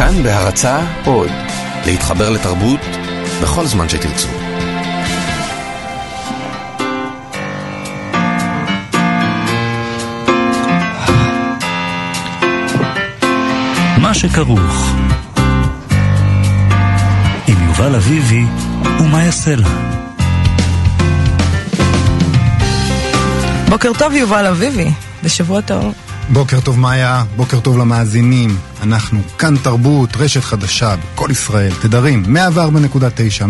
כאן בהרצה עוד, להתחבר לתרבות בכל זמן שתרצו. מה שכרוך עם יובל אביבי ומה יעשה לה. בוקר טוב יובל אביבי, ושבוע טוב. בוקר טוב מאיה, בוקר טוב למאזינים. אנחנו כאן תרבות, רשת חדשה בכל ישראל, תדרים 104.9,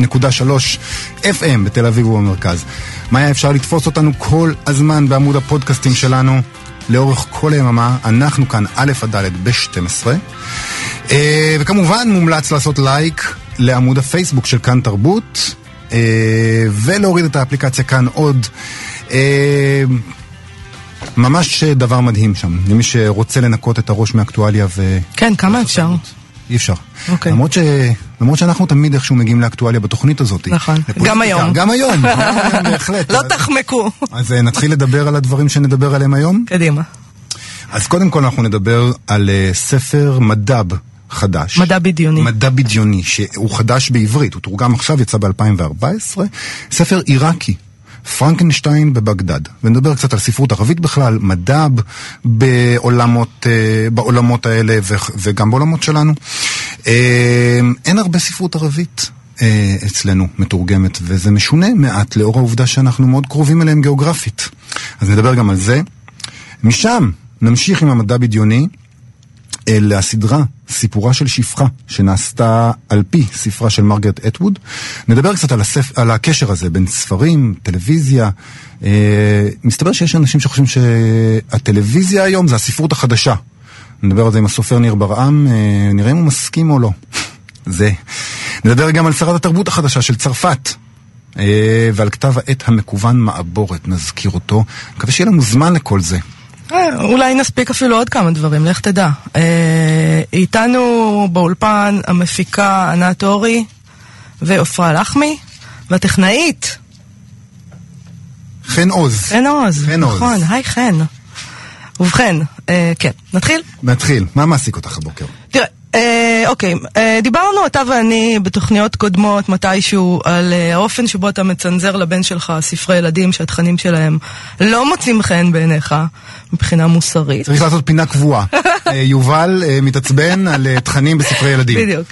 105.3 FM בתל אביב ובמרכז. מאיה, אפשר לתפוס אותנו כל הזמן בעמוד הפודקאסטים שלנו. לאורך כל היממה, אנחנו כאן א' עד ד' ב-12. אה, וכמובן מומלץ לעשות לייק לעמוד הפייסבוק של כאן תרבות, אה, ולהוריד את האפליקציה כאן עוד. ממש דבר מדהים שם, למי שרוצה לנקות את הראש מאקטואליה ו... כן, כמה אפשר? אי אפשר. אוקיי. למרות, ש... למרות שאנחנו תמיד איכשהו מגיעים לאקטואליה בתוכנית הזאת. נכון. גם היום. גם היום, גם היום, בהחלט. לא תחמקו. אז אה, נתחיל לדבר על הדברים שנדבר עליהם היום? קדימה. אז קודם כל אנחנו נדבר על אה, ספר מדב חדש. מדע בדיוני. מדע בדיוני, שהוא חדש בעברית, הוא תורגם עכשיו, יצא ב-2014. ספר עיראקי. פרנקנשטיין בבגדד, ונדבר קצת על ספרות ערבית בכלל, מדב בעולמות, אה, בעולמות האלה וגם בעולמות שלנו. אה, אין הרבה ספרות ערבית אה, אצלנו מתורגמת, וזה משונה מעט לאור העובדה שאנחנו מאוד קרובים אליהם גיאוגרפית. אז נדבר גם על זה. משם נמשיך עם המדע בדיוני. אל הסדרה סיפורה של שפחה, שנעשתה על פי ספרה של מרגרט אטווד. נדבר קצת על, הספ... על הקשר הזה בין ספרים, טלוויזיה. אה, מסתבר שיש אנשים שחושבים שהטלוויזיה היום זה הספרות החדשה. נדבר על זה עם הסופר ניר ברעם, אה, נראה אם הוא מסכים או לא. זה. נדבר גם על שרת התרבות החדשה של צרפת. אה, ועל כתב העת המקוון מעבורת, נזכיר אותו. מקווה שיהיה לנו זמן לכל זה. אה, אולי נספיק אפילו עוד כמה דברים, לך תדע. אה, איתנו באולפן המפיקה ענת אורי ועופרה לחמי, והטכנאית חן עוז. חן עוז. חן עוז. נכון, היי חן. ובכן, אה, כן, נתחיל? נתחיל. מה מעסיק אותך הבוקר? תראה, אה, אוקיי, אה, דיברנו אתה ואני בתוכניות קודמות מתישהו על אה, האופן שבו אתה מצנזר לבן שלך ספרי ילדים שהתכנים שלהם לא מוצאים חן בעיניך מבחינה מוסרית. צריך לעשות פינה קבועה. אה, יובל אה, מתעצבן על אה, תכנים בספרי ילדים. בדיוק.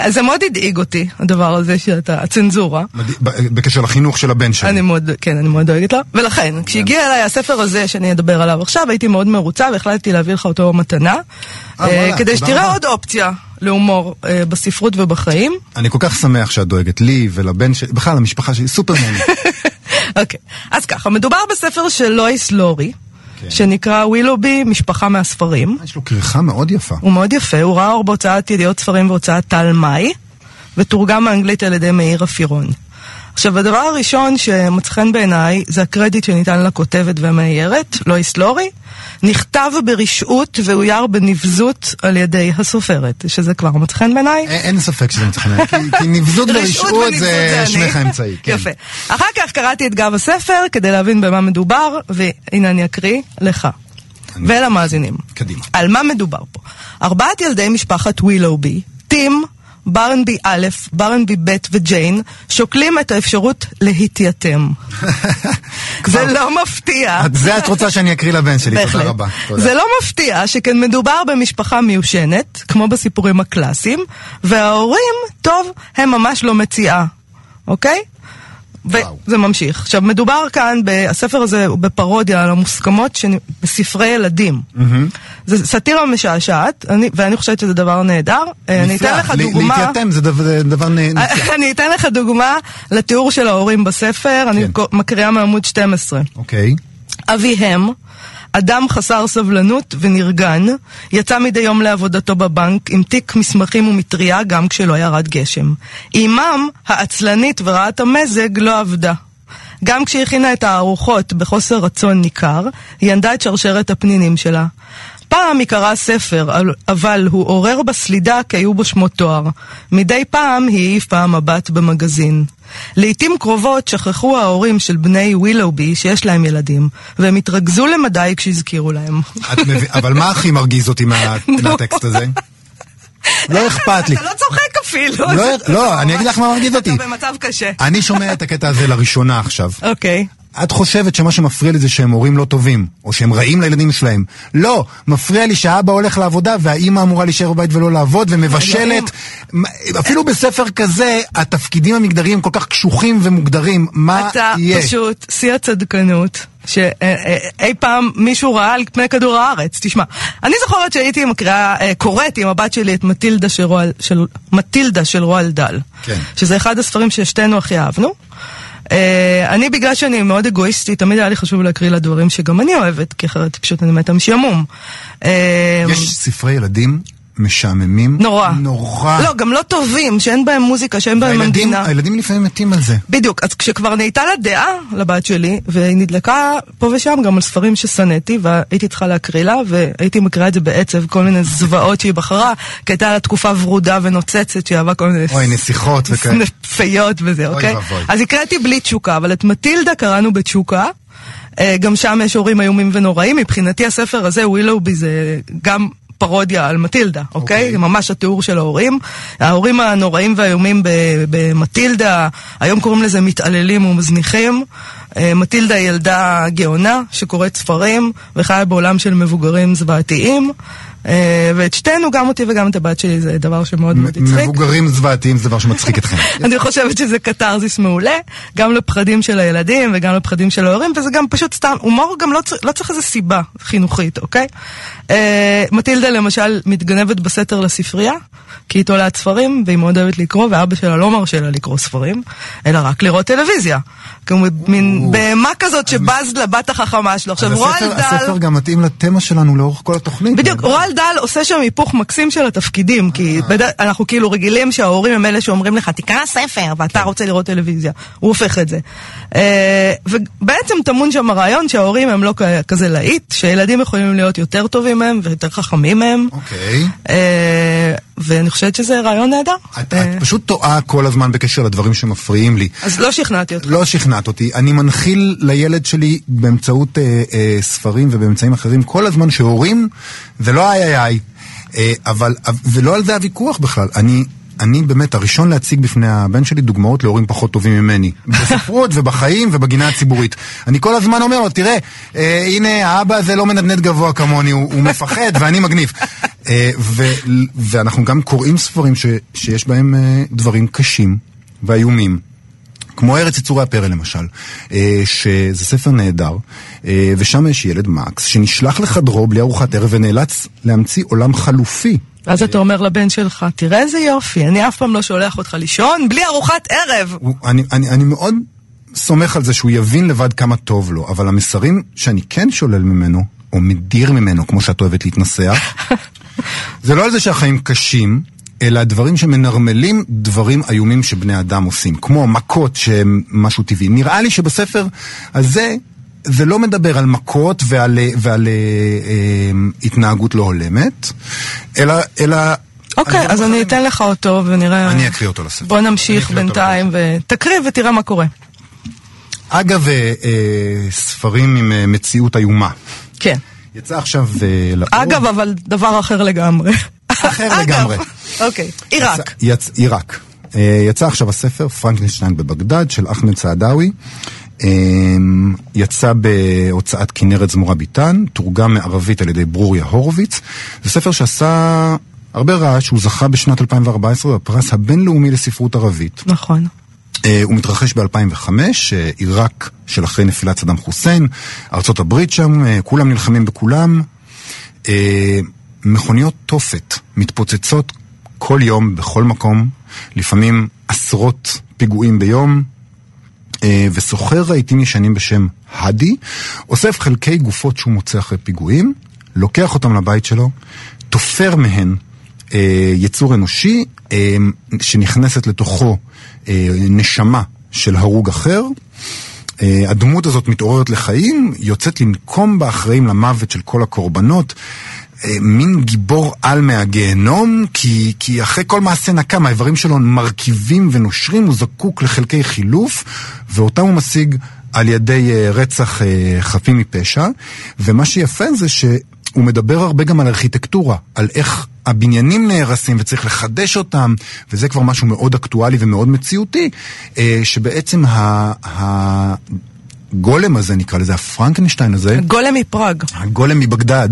אז זה מאוד הדאיג אותי, הדבר הזה שאתה, הצנזורה. בקשר לחינוך של הבן שלי. אני מאוד, כן, אני מאוד דואגת לו. ולכן, כשהגיע אליי הספר הזה שאני אדבר עליו עכשיו, הייתי מאוד מרוצה והחלטתי להביא לך אותו מתנה. כדי שתראה. עוד אופציה להומור אה, בספרות ובחיים. אני כל כך שמח שאת דואגת לי ולבן שלי, בכלל למשפחה שלי, סופרמני. אוקיי, אז ככה, מדובר בספר של לואיס לורי, כן. שנקרא ווילובי, משפחה מהספרים. יש לו כריכה מאוד יפה. הוא מאוד יפה, הוא ראה אור בהוצאת ידיעות ספרים והוצאת טל מאי, ותורגם מאנגלית על ידי מאיר אפירון. עכשיו, הדבר הראשון שמצא חן בעיניי זה הקרדיט שניתן לכותבת והמאיירת, לואיס לורי, נכתב ברשעות ואויר בנבזות על ידי הסופרת, שזה כבר מצא חן בעיניי. א- אין ספק שזה מצא חן, כי- כי נבזות רשעות ורשעות זה. שמך האמצעי. כן. יפה. אחר כך קראתי את גב הספר כדי להבין במה מדובר, והנה אני אקריא לך. ולמאזינים. קדימה. על מה מדובר פה? ארבעת ילדי משפחת ווילובי, טים, ברנבי א', ברנבי ב' וג'יין, שוקלים את האפשרות להתייתם. זה לא מפתיע. זה את רוצה שאני אקריא לבן שלי, תודה. רבה. זה לא מפתיע שכן מדובר במשפחה מיושנת, כמו בסיפורים הקלאסיים, וההורים, טוב, הם ממש לא מציאה, אוקיי? וזה ממשיך. עכשיו, מדובר כאן, הספר הזה הוא בפרודיה על המוסכמות בספרי ילדים. זה סאטירה משעשעת, אני- ואני חושבת שזה דבר נהדר. אה, אני. אתן לך דוגמה... להתייתם זה דבר- נ- נפלא. אני אתן לך דוגמה לתיאור של ההורים בספר, אני כן. מקריאה מעמוד 12. אוקיי. אביהם, אדם חסר סבלנות ונרגן, יצא מדי יום לעבודתו בבנק עם תיק מסמכים ומטריה גם כשלא ירד גשם. אמם, העצלנית ורעת המזג, לא עבדה. גם כשהכינה את הארוחות בחוסר רצון ניכר, היא ינדה את שרשרת הפנינים שלה. פעם היא קראה ספר, אבל- הוא עורר בסלידה כי היו בו שמות תואר. מדי פעם היא העיפה מבט במגזין. לעתים קרובות שכחו ההורים של בני ווילובי שיש להם ילדים, והם התרכזו למדי כשהזכירו להם. מבין- אבל מה הכי מרגיז אותי מה- מהטקסט הזה? לא אכפת לי. אתה לא צוחק אפילו. לא, לא, אני אגיד לך מה מרגיז אותי. אתה במצב קשה. אני שומע את הקטע הזה לראשונה עכשיו. אוקיי. את חושבת שמה שמפריע לי זה שהם הורים לא טובים, או שהם רעים לילדים שלהם. לא, מפריע לי שהאבא הולך לעבודה והאימא אמורה להישאר בבית ולא לעבוד, ומבשלת. אפילו בספר כזה, התפקידים המגדריים כל כך קשוחים ומוגדרים. מה אתה יהיה? פשוט שיא הצדקנות. שאי פעם מישהו ראה על פני כדור הארץ. תשמע, אני זוכרת שהייתי מקריאה, אה, קוראת עם הבת שלי את מטילדה של רועל, של, מטילדה של רועל דל. כן. שזה אחד הספרים ששתינו הכי אהבנו. אה, אני, בגלל שאני מאוד אגואיסטית, תמיד היה לי חשוב להקריא לה דברים שגם אני אוהבת, כי אחרת פשוט אני מתה משעמום. אה, יש ספרי ילדים משעממים. נורא. נורא. לא, גם לא טובים, שאין בהם מוזיקה, שאין בהם והילדים- מנגינה. הילדים לפעמים מתים על זה. בדיוק, אז כשכבר נהייתה לה דעה לבת שלי, והיא נדלקה פה ושם גם על ספרים ששנאתי, והייתי צריכה להקריא לה, והייתי מקריאה את זה בעצב, כל מיני זוועות שהיא בחרה, כי הייתה לה תקופה ורודה ונוצצת, שהיא אהבה כל מיני אוי, נסיכות וכאלה. ופיות וזה, אוי אוקיי? ואבוי. אז הקראתי בלי תשוקה, אבל את מטילדה קראנו בתשוקה. אה, גם שם יש הורים איומים ונוראים. מבחינתי הספר הזה, ווילאובי, זה גם פרודיה על מטילדה, אוקיי? אוקיי. זה ממש התיאור של ההורים. ההורים הנוראים והאיומים במטילדה, היום קוראים לזה מתעללים ומזניחים. אה, מטילדה היא ילדה גאונה שקוראת ספרים וחיה בעולם של מבוגרים זוועתיים. אה, ואת שתינו, גם אותי וגם את הבת שלי, זה דבר שמאוד מאוד הצחיק. מבוגרים זוועתיים זה דבר שמצחיק אתכם. אני חושבת שזה קתרזיס מעולה, גם לפחדים של הילדים וגם לפחדים של ההורים, וזה גם פשוט סתם, הומור גם לא, צר, לא צריך איזה סיבה חינוכית, אוקיי? אה, מטילדה למשל מתגנבת בסתר לספרייה, כי היא תולעת ספרים, והיא מאוד אוהבת לקרוא, ואבא שלה לא מרשה לה לקרוא ספרים, אלא רק לראות טלוויזיה. כמו מין בהמה כזאת שבז לבת החכמה שלו. עכשיו, רועל דל... הספר גם מתאים לתמה שלנו לאורך כל התוכנית. בדיוק, רועל דל עושה שם היפוך מקסים של התפקידים, כי בדרך- אנחנו כאילו רגילים שההורים הם אלה שאומרים לך, תקרא ספר, ואתה רוצה לראות טלוויזיה. הוא הופך את זה. אה, ובעצם טמון שם הרעיון שההורים הם לא כזה להיט, שילדים יכולים להיות יותר טובים מהם ויותר חכמים מהם. אוקיי. ואני חושבת שזה רעיון נהדר. את אה, את פשוט טועה כל הזמן בקשר לדברים שמפריעים לי. אז לא שכנעתי אותך. לא שכנעת אותי. אני מנחיל לילד שלי באמצעות אה, אה, ספרים ובאמצעים אחרים כל הזמן שהורים זה לא איי איי איי. אה, אבל, ולא על זה הוויכוח בכלל. אני... אני באמת הראשון להציג בפני הבן שלי דוגמאות להורים פחות טובים ממני. בספרות ובחיים ובגינה הציבורית. אני כל הזמן אומר לו, תראה, אה, הנה האבא הזה לא מנדנד גבוה כמוני, הוא, הוא מפחד ואני מגניב. אה, ו, ואנחנו גם קוראים ספרים ש, שיש בהם אה, דברים קשים ואיומים. כמו ארץ יצורי הפרא למשל, אה, שזה ספר נהדר, אה, ושם יש ילד מקס שנשלח לחדרו בלי ארוחת ערב ונאלץ להמציא עולם חלופי. ואז אתה אומר לבן שלך, תראה איזה יופי, אני אף פעם לא שולח אותך לישון בלי ארוחת ערב. הוא, אני, אני, אני מאוד סומך על זה שהוא יבין לבד כמה טוב לו, אבל המסרים שאני כן שולל ממנו, או מדיר ממנו, כמו שאת אוהבת להתנסח, זה לא על זה שהחיים קשים, אלא דברים שמנרמלים דברים איומים שבני אדם עושים, כמו מכות שהם משהו טבעי. נראה לי שבספר הזה זה לא מדבר על מכות ועל, ועל אה, אה, התנהגות לא הולמת, אלא... אלא אוקיי, על אז אני. אתן לך אותו ונראה... אני אקריא אותו לספר. בוא אני נמשיך בינתיים ותקריא ותראה מה קורה. אגב, אה, אה, ספרים עם אה, מציאות איומה. כן. יצא עכשיו אה, לאור. אגב, אבל דבר אחר לגמרי. אחר. לגמרי. אוקיי, עיראק. עיראק. יצא עכשיו הספר פרנקנשטיין בבגדד של אחמד סעדאווי. אה, יצא בהוצאת כנרת זמורה ביטן, תורגם מערבית על ידי ברוריה הורוביץ. זה ספר שעשה הרבה רעש, הוא זכה בשנת 2014 בפרס הבינלאומי לספרות ערבית. נכון. אה, הוא מתרחש ב-2005, אה, עיראק של אחרי נפילת סדאם חוסיין, הברית שם, אה, כולם נלחמים בכולם. מכוניות תופת מתפוצצות כל יום, בכל מקום, לפעמים עשרות פיגועים ביום, וסוחר רהיטים ישנים בשם האדי, אוסף חלקי גופות שהוא מוצא אחרי פיגועים, לוקח אותם לבית שלו, תופר מהן אה, יצור אנושי, אה, שנכנסת לתוכו אה, נשמה של הרוג אחר. אה, הדמות הזאת מתעוררת לחיים, יוצאת לנקום באחראים למוות של כל הקורבנות. אה, מין גיבור על מהגיהנום, כי, כי אחרי כל מעשה נקם, האיברים שלו מרכיבים ונושרים, הוא זקוק לחלקי חילוף, ואותם הוא משיג על ידי אה, רצח אה, חפים מפשע. ומה שיפה זה שהוא מדבר הרבה גם על ארכיטקטורה, על איך הבניינים נהרסים וצריך לחדש אותם, וזה כבר משהו מאוד אקטואלי ומאוד מציאותי, שבעצם ה... הגולם הזה נקרא לזה, הפרנקנשטיין הזה, גולם מפראג. הגולם מבגדד,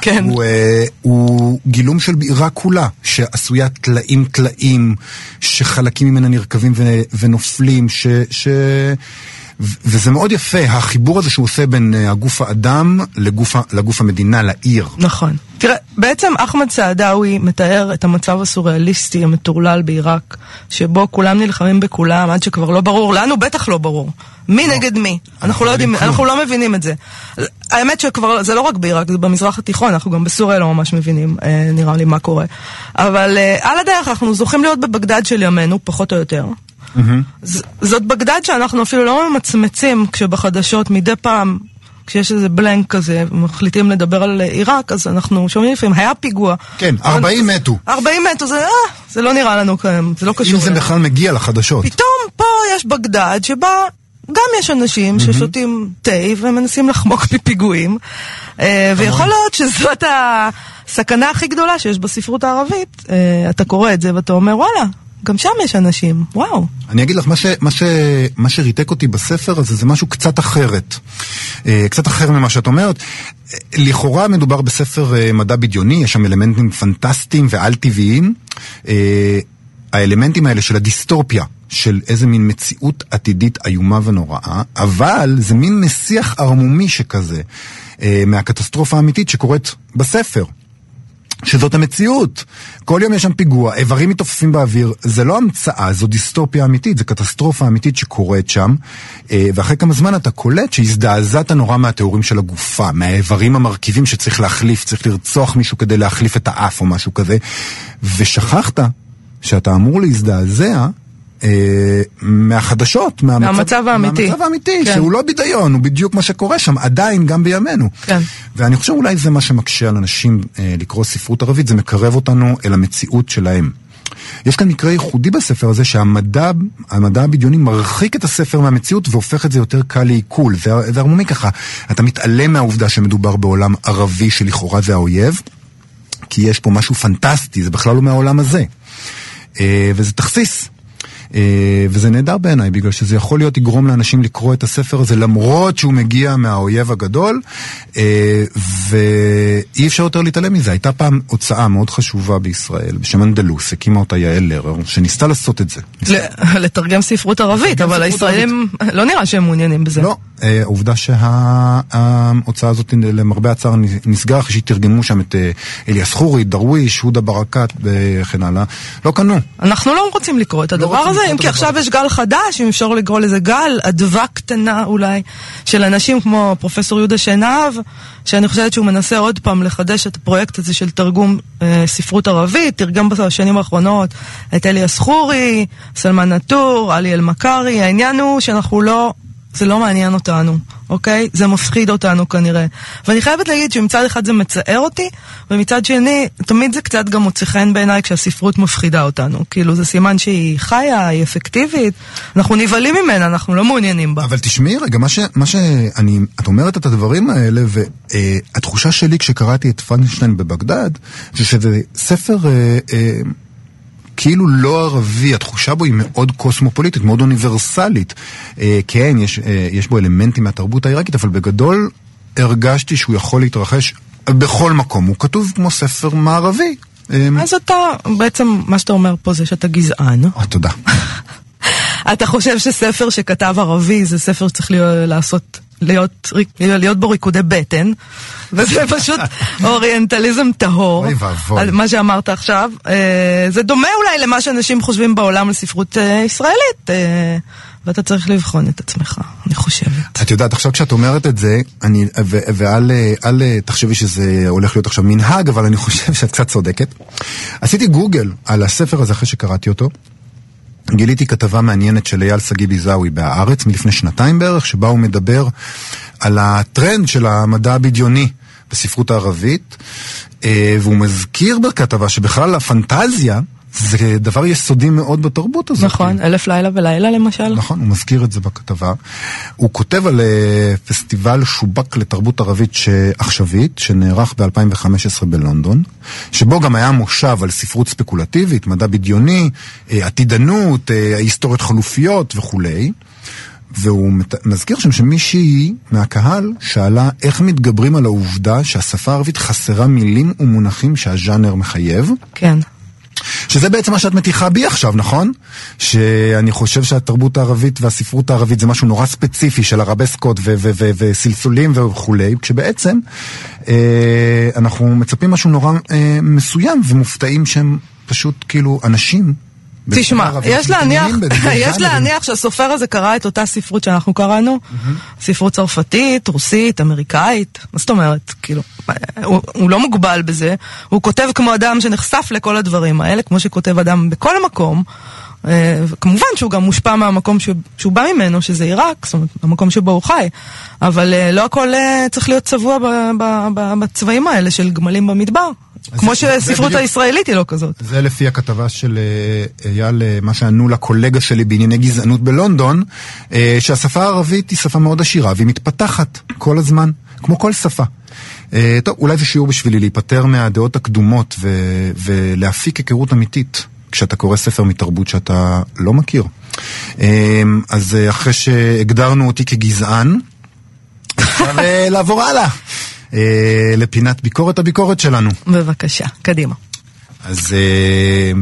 כן. הוא, אה, הוא גילום של בירה כולה, שעשויה טלאים טלאים, שחלקים ממנה נרקבים ו, ונופלים, ש... ש... וזה מאוד יפה, החיבור הזה שהוא עושה בין אה, הגוף האדם לגוף, לגוף המדינה, לעיר. נכון. תראה, בעצם אחמד סעדאווי מתאר את המצב הסוריאליסטי המטורלל בעיראק, שבו כולם נלחמים בכולם עד שכבר לא ברור, לנו בטח לא ברור. מי נגד מי? אנחנו לא יודעים. אנחנו לא מבינים את זה. האמת שכבר, זה לא רק בעיראק, זה במזרח התיכון, אנחנו גם בסוריה לא ממש מבינים, אה, נראה לי, מה קורה. אבל אה, על הדרך אנחנו זוכים להיות בבגדד של ימינו, פחות או יותר. זאת בגדד שאנחנו אפילו לא ממצמצים כשבחדשות מדי פעם, כשיש איזה בלנק כזה, מחליטים לדבר על עיראק, אז אנחנו שומעים לפעמים, היה פיגוע. כן, 40 מתו. 40 מתו, זה, אה, זה לא נראה לנו כאן, זה לא קשור. אם זה. בכלל מגיע לחדשות. פתאום פה יש בגדד שבה גם יש אנשים ששותים תה ומנסים לחמוק מפיגועים, אה, ויכול להיות שזאת הסכנה הכי גדולה שיש בספרות הערבית. אה, אתה קורא את זה ואתה אומר, וואלה, גם שם יש אנשים, וואו. אני אגיד לך, מה, ש, מה, ש, מה שריתק אותי בספר הזה זה משהו קצת אחרת. אה, קצת אחר ממה שאת אומרת. לכאורה מדובר בספר מדע בדיוני, יש שם אלמנטים פנטסטיים ועל-טבעיים. האלמנטים האלה של הדיסטופיה, של איזה מין מציאות עתידית איומה ונוראה, אבל זה מין מסיח ערמומי שכזה, אה, מהקטסטרופה האמיתית שקורית בספר. שזאת המציאות. כל יום יש שם פיגוע, איברים מתעופפים באוויר, זה לא המצאה, זו דיסטופיה אמיתית, זו קטסטרופה אמיתית שקורית שם, אה, ואחרי כמה זמן אתה קולט שהזדעזעת נורא מהתיאורים של הגופה, מהאיברים המרכיבים שצריך להחליף, צריך לרצוח מישהו כדי להחליף את האף או משהו כזה, ושכחת שאתה אמור להזדעזע אה, מהחדשות, מהמצב האמיתי. מהמצב האמיתי, כן. שהוא לא בידיון, הוא בדיוק מה שקורה שם, עדיין, גם בימינו. כן. ואני חושב אולי זה מה שמקשה על אנשים אה, לקרוא ספרות ערבית, זה מקרב אותנו אל המציאות שלהם. יש כאן מקרה ייחודי בספר הזה שהמדע המדע הבדיוני מרחיק את הספר מהמציאות והופך את זה יותר קל לעיכול. זה ערמומי ככה, אתה מתעלם מהעובדה שמדובר בעולם ערבי שלכאורה זה האויב, כי יש פה משהו פנטסטי, זה בכלל לא מהעולם הזה. אה, וזה תכסיס. אה, וזה נהדר בעיניי, בגלל שזה יכול להיות יגרום לאנשים לקרוא את הספר הזה למרות שהוא מגיע מהאויב הגדול, אה, ואי אפשר יותר להתעלם מזה. הייתה פעם הוצאה מאוד חשובה בישראל בשם אנדלוס, הקימה אותה יעל לרר, שניסתה לעשות את זה. לתרגם ספרות ערבית, אבל הישראלים, לא נראה שהם מעוניינים בזה. לא, אה, העובדה שההוצאה הזאת למרבה הצער נסגרה אחרי שתרגמו שם את אה, אליאס חורי, דרוויש, הודה ברקת וכן הלאה, לא קנו. אנחנו לא רוצים לקרוא את הדבר רוצים הזה, את כי הדבר עכשיו יש גל חדש, אם אפשר לקרוא לזה גל, אדווה קטנה אולי, של אנשים כמו פרופסור יהודה שנהב, שאני חושבת שהוא מנסה עוד פעם לחדש את הפרויקט הזה של תרגום אה, ספרות ערבית, תרגם בשנים האחרונות את אליאס חורי, סלמן נטור, עלי אל-מכרי, העניין הוא שאנחנו לא... זה לא מעניין אותנו, אוקיי? זה מפחיד אותנו כנראה. ואני חייבת להגיד שמצד אחד זה מצער אותי, ומצד שני, תמיד זה קצת גם מוצא חן בעיניי כשהספרות מפחידה אותנו. כאילו, זה סימן שהיא חיה, היא אפקטיבית, אנחנו נבהלים ממנה, אנחנו לא מעוניינים בה. אבל תשמעי רגע, מה, ש, מה שאני, את אומרת את הדברים האלה, והתחושה שלי כשקראתי את פרנקשטיין בבגדד, זה שזה ספר אה, אה, כאילו לא ערבי, התחושה בו היא מאוד קוסמופוליטית, מאוד אוניברסלית. אה, כן, יש, אה, יש בו אלמנטים מהתרבות העיראקית, אבל בגדול הרגשתי שהוא יכול להתרחש בכל מקום. הוא כתוב כמו ספר מערבי. אה, אז אתה, בעצם, מה שאתה אומר פה זה שאתה גזען. אה, תודה. אתה חושב שספר שכתב ערבי זה ספר שצריך לעשות, להיות, להיות בו ריקודי בטן, וזה פשוט אוריינטליזם טהור, אוי ואבוי. על מה שאמרת עכשיו. אה, זה דומה אולי למה שאנשים חושבים בעולם על ספרות אה, ישראלית, אה, ואתה צריך לבחון את עצמך, אני חושבת. את יודעת, עכשיו כשאת אומרת את זה, אני, ו, ואל אל תחשבי שזה הולך להיות עכשיו מנהג, אבל אני חושב שאת קצת צודקת. עשיתי גוגל על הספר הזה אחרי שקראתי אותו. גיליתי כתבה מעניינת של אייל שגיא ביזאווי בהארץ מלפני שנתיים בערך, שבה הוא מדבר על הטרנד של המדע הבדיוני בספרות הערבית, אה, והוא מזכיר בכתבה שבכלל הפנטזיה זה דבר יסודי מאוד בתרבות הזאת. נכון, אלף לילה ולילה למשל. נכון, הוא מזכיר את זה בכתבה. הוא כותב על אה, פסטיבל שובק לתרבות ערבית עכשווית, שנערך ב-2015 בלונדון, שבו גם היה מושב על ספרות ספקולטיבית, מדע בדיוני, אה, עתידנות, אה, היסטוריות חלופיות וכולי. והוא מזכיר שם שמישהי מהקהל שאלה איך מתגברים על העובדה שהשפה הערבית חסרה מילים ומונחים שהז'אנר מחייב. כן. שזה בעצם מה שאת מתיחה בי עכשיו, נכון? שאני חושב שהתרבות הערבית והספרות הערבית זה משהו נורא ספציפי של הרבסקות וסלסולים וכולי, כשבעצם אה, אנחנו מצפים משהו נורא אה, מסוים ומופתעים שהם פשוט כאילו אנשים תשמע, יש להניח, יש להניח שהסופר הזה קרא את אותה ספרות שאנחנו קראנו, ספרות צרפתית, רוסית, אמריקאית, מה זאת אומרת? כאילו, הוא, הוא לא מוגבל בזה, הוא כותב כמו אדם שנחשף לכל הדברים האלה, כמו שכותב אדם בכל מקום. אה, כמובן שהוא גם מושפע מהמקום שהוא בא ממנו, שזה עיראק, זאת אומרת, המקום שבו הוא חי. אבל אה, לא הכל אה, צריך להיות צבוע בצבעים האלה של גמלים במדבר. כמו שהספרות הישראלית היא לא כזאת. זה לפי הכתבה של אייל, מה שענו לקולגה שלי בענייני גזענות בלונדון, שהשפה הערבית היא שפה מאוד עשירה והיא מתפתחת כל הזמן, כמו כל שפה. טוב, אולי זה שיעור בשבילי להיפטר מהדעות הקדומות ולהפיק היכרות אמיתית. כשאתה קורא ספר מתרבות שאתה לא מכיר. אז אה, אחרי שהגדרנו אותי כגזען, אפשר אה, לעבור הלאה. אה, לפינת ביקורת הביקורת שלנו. בבקשה, קדימה. אז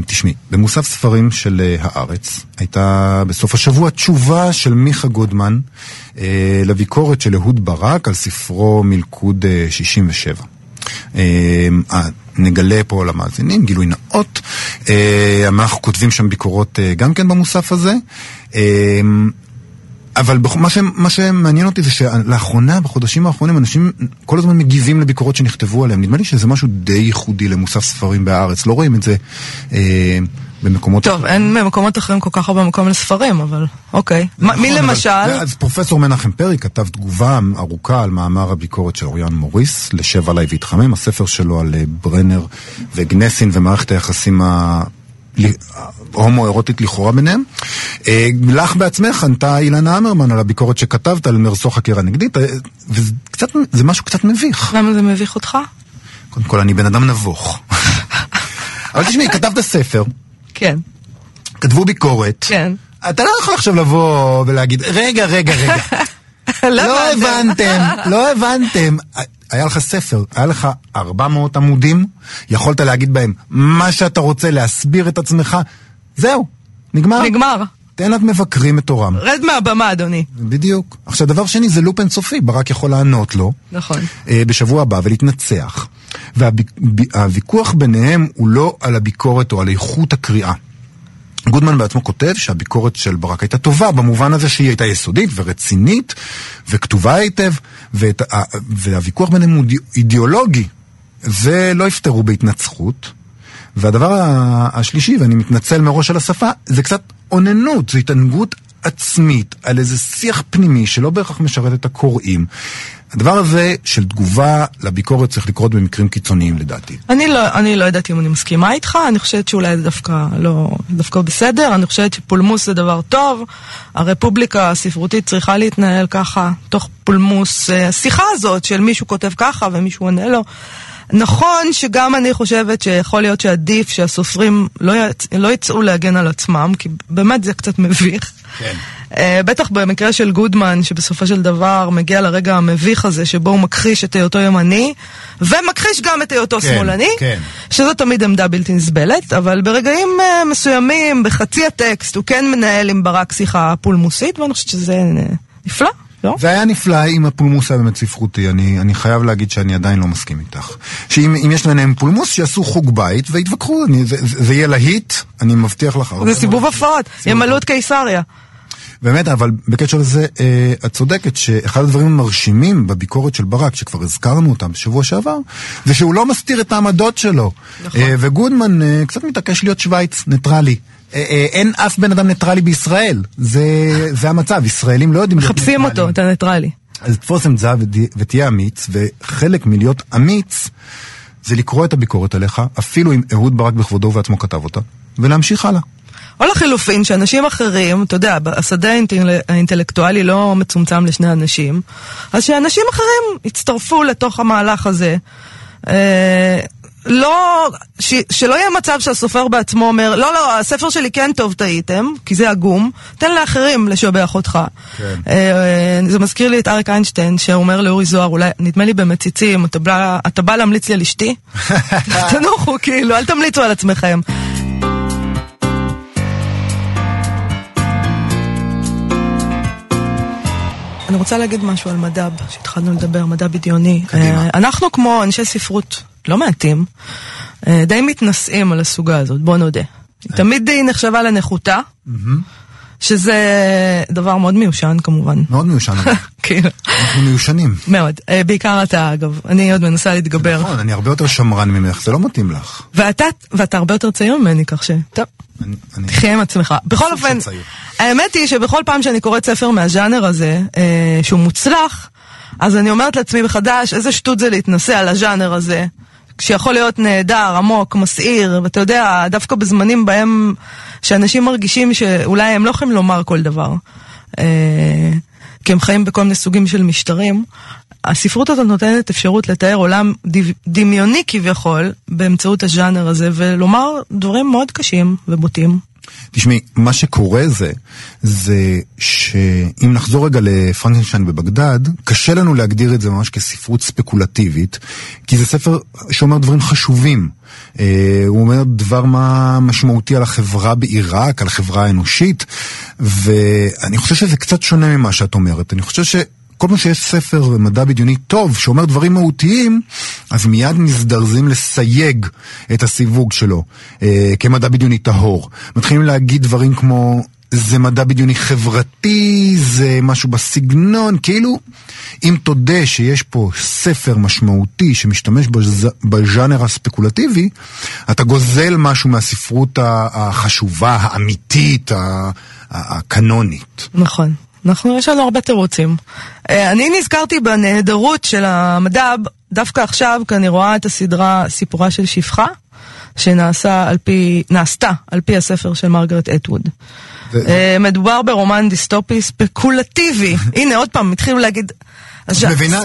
תשמעי, במוסף ספרים של הארץ הייתה בסוף השבוע תשובה של מיכה גודמן לביקורת של אהוד ברק על ספרו מלכוד 67. נגלה פה למאזינים, גילוי נאות. אה, אנחנו כותבים שם ביקורות אה, גם כן במוסף הזה. אבל מה, ש, מה שמעניין אותי זה שלאחרונה, בחודשים האחרונים, אנשים כל הזמן מגיבים לביקורות שנכתבו עליהם. נדמה לי שזה משהו די ייחודי למוסף ספרים בארץ. לא רואים את זה אה, במקומות טוב, אחרים. אין במקומות אחרים כל כך הרבה מקום לספרים, אבל אוקיי. נכון, מי למשל? אז פרופסור מנחם פרי כתב תגובה ארוכה על מאמר הביקורת של אוריאן מוריס, לשב עליי והתחמם, הספר שלו על אה, ברנר וגנסין ומערכת היחסים ה... הומו-אירוטית לכאורה ביניהם. אה, לך בעצמך ענתה אילנה אמרמן על הביקורת שכתבת על מרסו חקירה נגדית, אה, וזה משהו קצת מביך. למה זה מביך אותך? קודם כל, אני בן אדם נבוך. אבל תשמעי, כתבת ספר. כן. כתבו ביקורת. כן. אתה לא יכול עכשיו לבוא ולהגיד, רגע, רגע, רגע. לא הבנתם, לא הבנתם. היה לך ספר, היה לך 400 עמודים, יכולת להגיד בהם מה שאתה רוצה, להסביר את עצמך, זהו, נגמר. נגמר. תן לך מבקרים את תורם. רד מהבמה, אדוני. בדיוק. עכשיו, דבר שני, זה לופ אינסופי, ברק יכול לענות לו. נכון. אה, בשבוע הבא ולהתנצח. והוויכוח ביניהם הוא לא על הביקורת או על איכות הקריאה. גודמן בעצמו כותב שהביקורת של ברק הייתה טובה במובן הזה שהיא הייתה יסודית ורצינית וכתובה היטב ואת, והוויכוח ביניהם הוא אידיאולוגי ולא יפתרו בהתנצחות. והדבר השלישי, ואני מתנצל מראש על השפה, זה קצת אוננות, זו התענגות עצמית על איזה שיח פנימי שלא בהכרח משרת את הקוראים. הדבר הזה של תגובה לביקורת צריך לקרות במקרים קיצוניים לדעתי. אני לא, אני לא יודעת אם אני מסכימה איתך, אני חושבת שאולי זה דווקא לא, דווקא בסדר, אני חושבת שפולמוס זה דבר טוב, הרפובליקה הספרותית צריכה להתנהל ככה, תוך פולמוס, אה, השיחה הזאת של מישהו כותב ככה ומישהו עונה לו. נכון שגם אני חושבת שיכול להיות שעדיף שהסופרים לא, יצ... לא יצאו להגן על עצמם, כי באמת זה קצת מביך. כן. Uh, בטח במקרה של גודמן, שבסופו של דבר מגיע לרגע המביך הזה, שבו הוא מכחיש את היותו ימני, ומכחיש גם את היותו כן, שמאלני, כן. שזו תמיד עמדה בלתי נסבלת, אבל ברגעים uh, מסוימים, בחצי הטקסט, הוא כן מנהל עם ברק שיחה פולמוסית, ואני חושבת שזה נפלא. לא? זה היה נפלא אם הפולמוס היה באמת ספרותי, אני, אני חייב להגיד שאני עדיין לא מסכים איתך. שאם יש ביניהם פולמוס, שיעשו חוג בית ויתווכחו, אני, זה, זה, זה יהיה להיט, אני מבטיח לך. זה סיבוב הפרעות, ימלאו את קיסריה. באמת, אבל בקשר לזה, אה, את צודקת שאחד הדברים המרשימים בביקורת של ברק, שכבר הזכרנו אותם בשבוע שעבר, זה שהוא לא מסתיר את העמדות שלו. נכון. אה, וגודמן אה, קצת מתעקש להיות שווייץ, ניטרלי. אה, אה, אין אף בן אדם ניטרלי בישראל. זה, זה המצב, ישראלים לא יודעים. מחפשים אותו, את הניטרלי. אז תפוס עמדה ותהיה אמיץ, וחלק מלהיות אמיץ זה לקרוא את הביקורת עליך, אפילו אם אהוד ברק בכבודו ובעצמו כתב אותה, ולהמשיך הלאה. או לחילופין, שאנשים אחרים, אתה יודע, השדה האינטל... האינטלקטואלי לא מצומצם לשני אנשים, אז שאנשים אחרים יצטרפו לתוך המהלך הזה. לא, ש, שלא יהיה מצב שהסופר בעצמו אומר, לא, לא, הספר שלי כן טוב, טעיתם, כי זה עגום, תן לאחרים לשבח אותך. כן. אה, זה מזכיר לי את אריק איינשטיין, שאומר לאורי זוהר, אולי, נדמה לי במציצים, אתה בא, אתה בא להמליץ לי על אשתי? תנוחו, כאילו, אל תמליצו על עצמכם. אני רוצה להגיד משהו על מדב, שהתחלנו לדבר, מדע בדיוני. קדימה. אה, אנחנו כמו אנשי ספרות לא מעטים, אה, די מתנשאים על הסוגה הזאת, בוא נודה. היא תמיד היא נחשבה לנחותה, שזה דבר מאוד מיושן כמובן. מאוד מיושן. כאילו. אנחנו מיושנים. מאוד. אה, בעיקר אתה, אגב. אני עוד מנסה להתגבר. נכון, אני הרבה יותר שמרן ממך, זה לא מתאים לך. ואתה, ואתה הרבה יותר צעיר ממני, כך ש... טוב. תחיה עם עצמך. בכל אופן, האמת היא שבכל פעם שאני קוראת ספר מהז'אנר הזה, אה, שהוא מוצלח, אז אני אומרת לעצמי מחדש, איזה שטות זה להתנסה על הז'אנר הזה. שיכול להיות נהדר, עמוק, מסעיר, ואתה יודע, דווקא בזמנים בהם שאנשים מרגישים שאולי הם לא יכולים לומר כל דבר, אה, כי הם חיים בכל מיני סוגים של משטרים, הספרות הזאת נותנת אפשרות לתאר עולם דמיוני כביכול באמצעות הז'אנר הזה, ולומר דברים מאוד קשים ובוטים. תשמעי, מה שקורה זה, זה שאם נחזור רגע לפרנקנשטיין בבגדד, קשה לנו להגדיר את זה ממש כספרות ספקולטיבית, כי זה ספר שאומר דברים חשובים. אה, הוא אומר דבר מה משמעותי על החברה בעיראק, על החברה האנושית, ואני חושב שזה קצת שונה ממה שאת אומרת. אני חושב ש... כל פעם שיש ספר מדע בדיוני טוב, שאומר דברים מהותיים, אז מיד מזדרזים לסייג את הסיווג שלו אה, כמדע בדיוני טהור. מתחילים להגיד דברים כמו... זה מדע בדיוני חברתי, זה משהו בסגנון, כאילו, אם תודה שיש פה ספר משמעותי שמשתמש בז... בז'אנר הספקולטיבי, אתה גוזל משהו מהספרות החשובה, האמיתית, הקנונית. נכון. אנחנו, יש לנו הרבה תירוצים. אה, אני נזכרתי בנהדרות של המדב דווקא עכשיו, כי אני רואה את הסדרה סיפורה של שפחה, שנעשה על פי, נעשתה על פי הספר של מרגרט אטווד. אה, מדובר ברומן דיסטופי ספקולטיבי. הנה, עוד פעם, התחילו להגיד... את מבינה?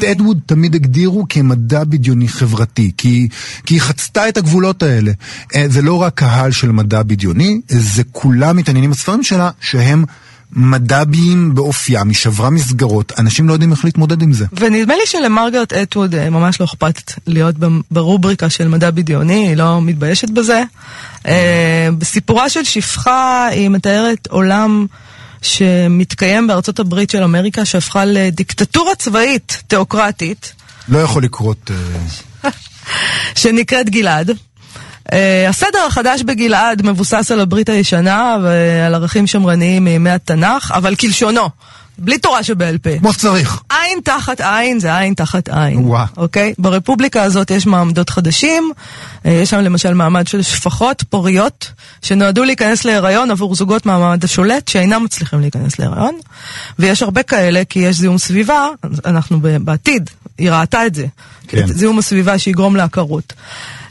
את אדווד תמיד הגדירו כמדע בדיוני חברתי, כי, כי היא חצתה את הגבולות האלה. אה, זה לא רק קהל של מדע בדיוני, זה כולם מתעניינים בספרים שלה, שהם מד"ביים באופיים, היא שברה מסגרות, אנשים לא יודעים איך להתמודד עם זה. ונדמה לי שלמרגרט אטווד אה, ממש לא אכפת להיות ברובריקה של מדע בדיוני, היא לא מתביישת בזה. אה, בסיפורה של שפחה היא מתארת עולם שמתקיים בארצות הברית של אמריקה, שהפכה לדיקטטורה צבאית תיאוקרטית. לא יכול לקרות... אה, שנקראת גלעד. Uh, הסדר החדש בגלעד מבוסס על הברית הישנה ועל ערכים שמרניים מימי התנ"ך, אבל כלשונו. בלי תורה שבעל פה. כמו שצריך. עין תחת עין זה עין תחת עין. וואו. אוקיי? ברפובליקה הזאת יש מעמדות חדשים. אה, יש שם למשל מעמד של שפחות פוריות, שנועדו להיכנס להיריון עבור זוגות מהמעמד השולט, שאינם מצליחים להיכנס להיריון. ויש הרבה כאלה, כי יש זיהום סביבה, אנחנו בעתיד, היא ראתה את זה. כן. את זיהום הסביבה שיגרום לעקרות.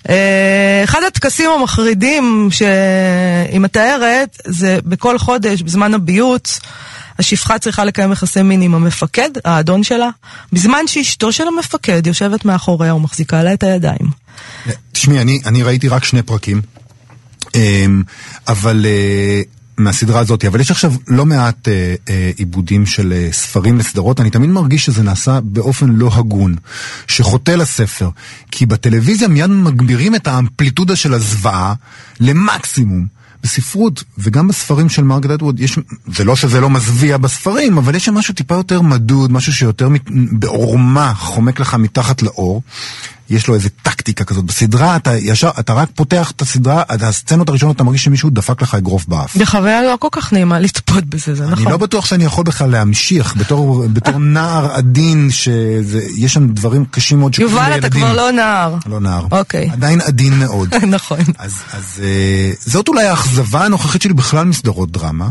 אה, אחד הטקסים המחרידים שהיא מתארת זה בכל חודש, בזמן הביוץ, השפחה צריכה לקיים יחסי מין עם המפקד, האדון שלה, בזמן שאשתו של המפקד יושבת מאחוריה ומחזיקה לה את הידיים. תשמעי, אני, אני ראיתי רק שני פרקים, אמ, אבל אה, מהסדרה הזאת, אבל יש עכשיו לא מעט אה, אה, עיבודים של אה, ספרים לסדרות, אני תמיד מרגיש שזה נעשה באופן לא הגון, שחוטא לספר, כי בטלוויזיה מיד מגבירים את האמפליטודה של הזוועה למקסימום. בספרות וגם בספרים של מרגרט אדווד, יש, זה לא שזה לא מזוויע בספרים, אבל יש שם משהו טיפה יותר מדוד, משהו שיותר מת, בעורמה חומק לך מתחת לאור. יש לו איזה טקטיקה כזאת. בסדרה אתה ישר, אתה רק פותח את הסדרה, את הסצנות הראשונות אתה מרגיש שמישהו דפק לך אגרוף באף. זה חוויה לא כל כך נעימה לצפות בזה, זה נכון. אני לא בטוח שאני יכול בכלל להמשיך, בתור, בתור נער עדין, שיש שם דברים קשים מאוד שקורים לילדים. יובל, אתה כבר לא נער. לא נער. אוקיי. עדיין עדין מאוד. נכון. אז, אז אה, זאת אולי האכזבה הנוכחית שלי בכלל מסדרות דרמה.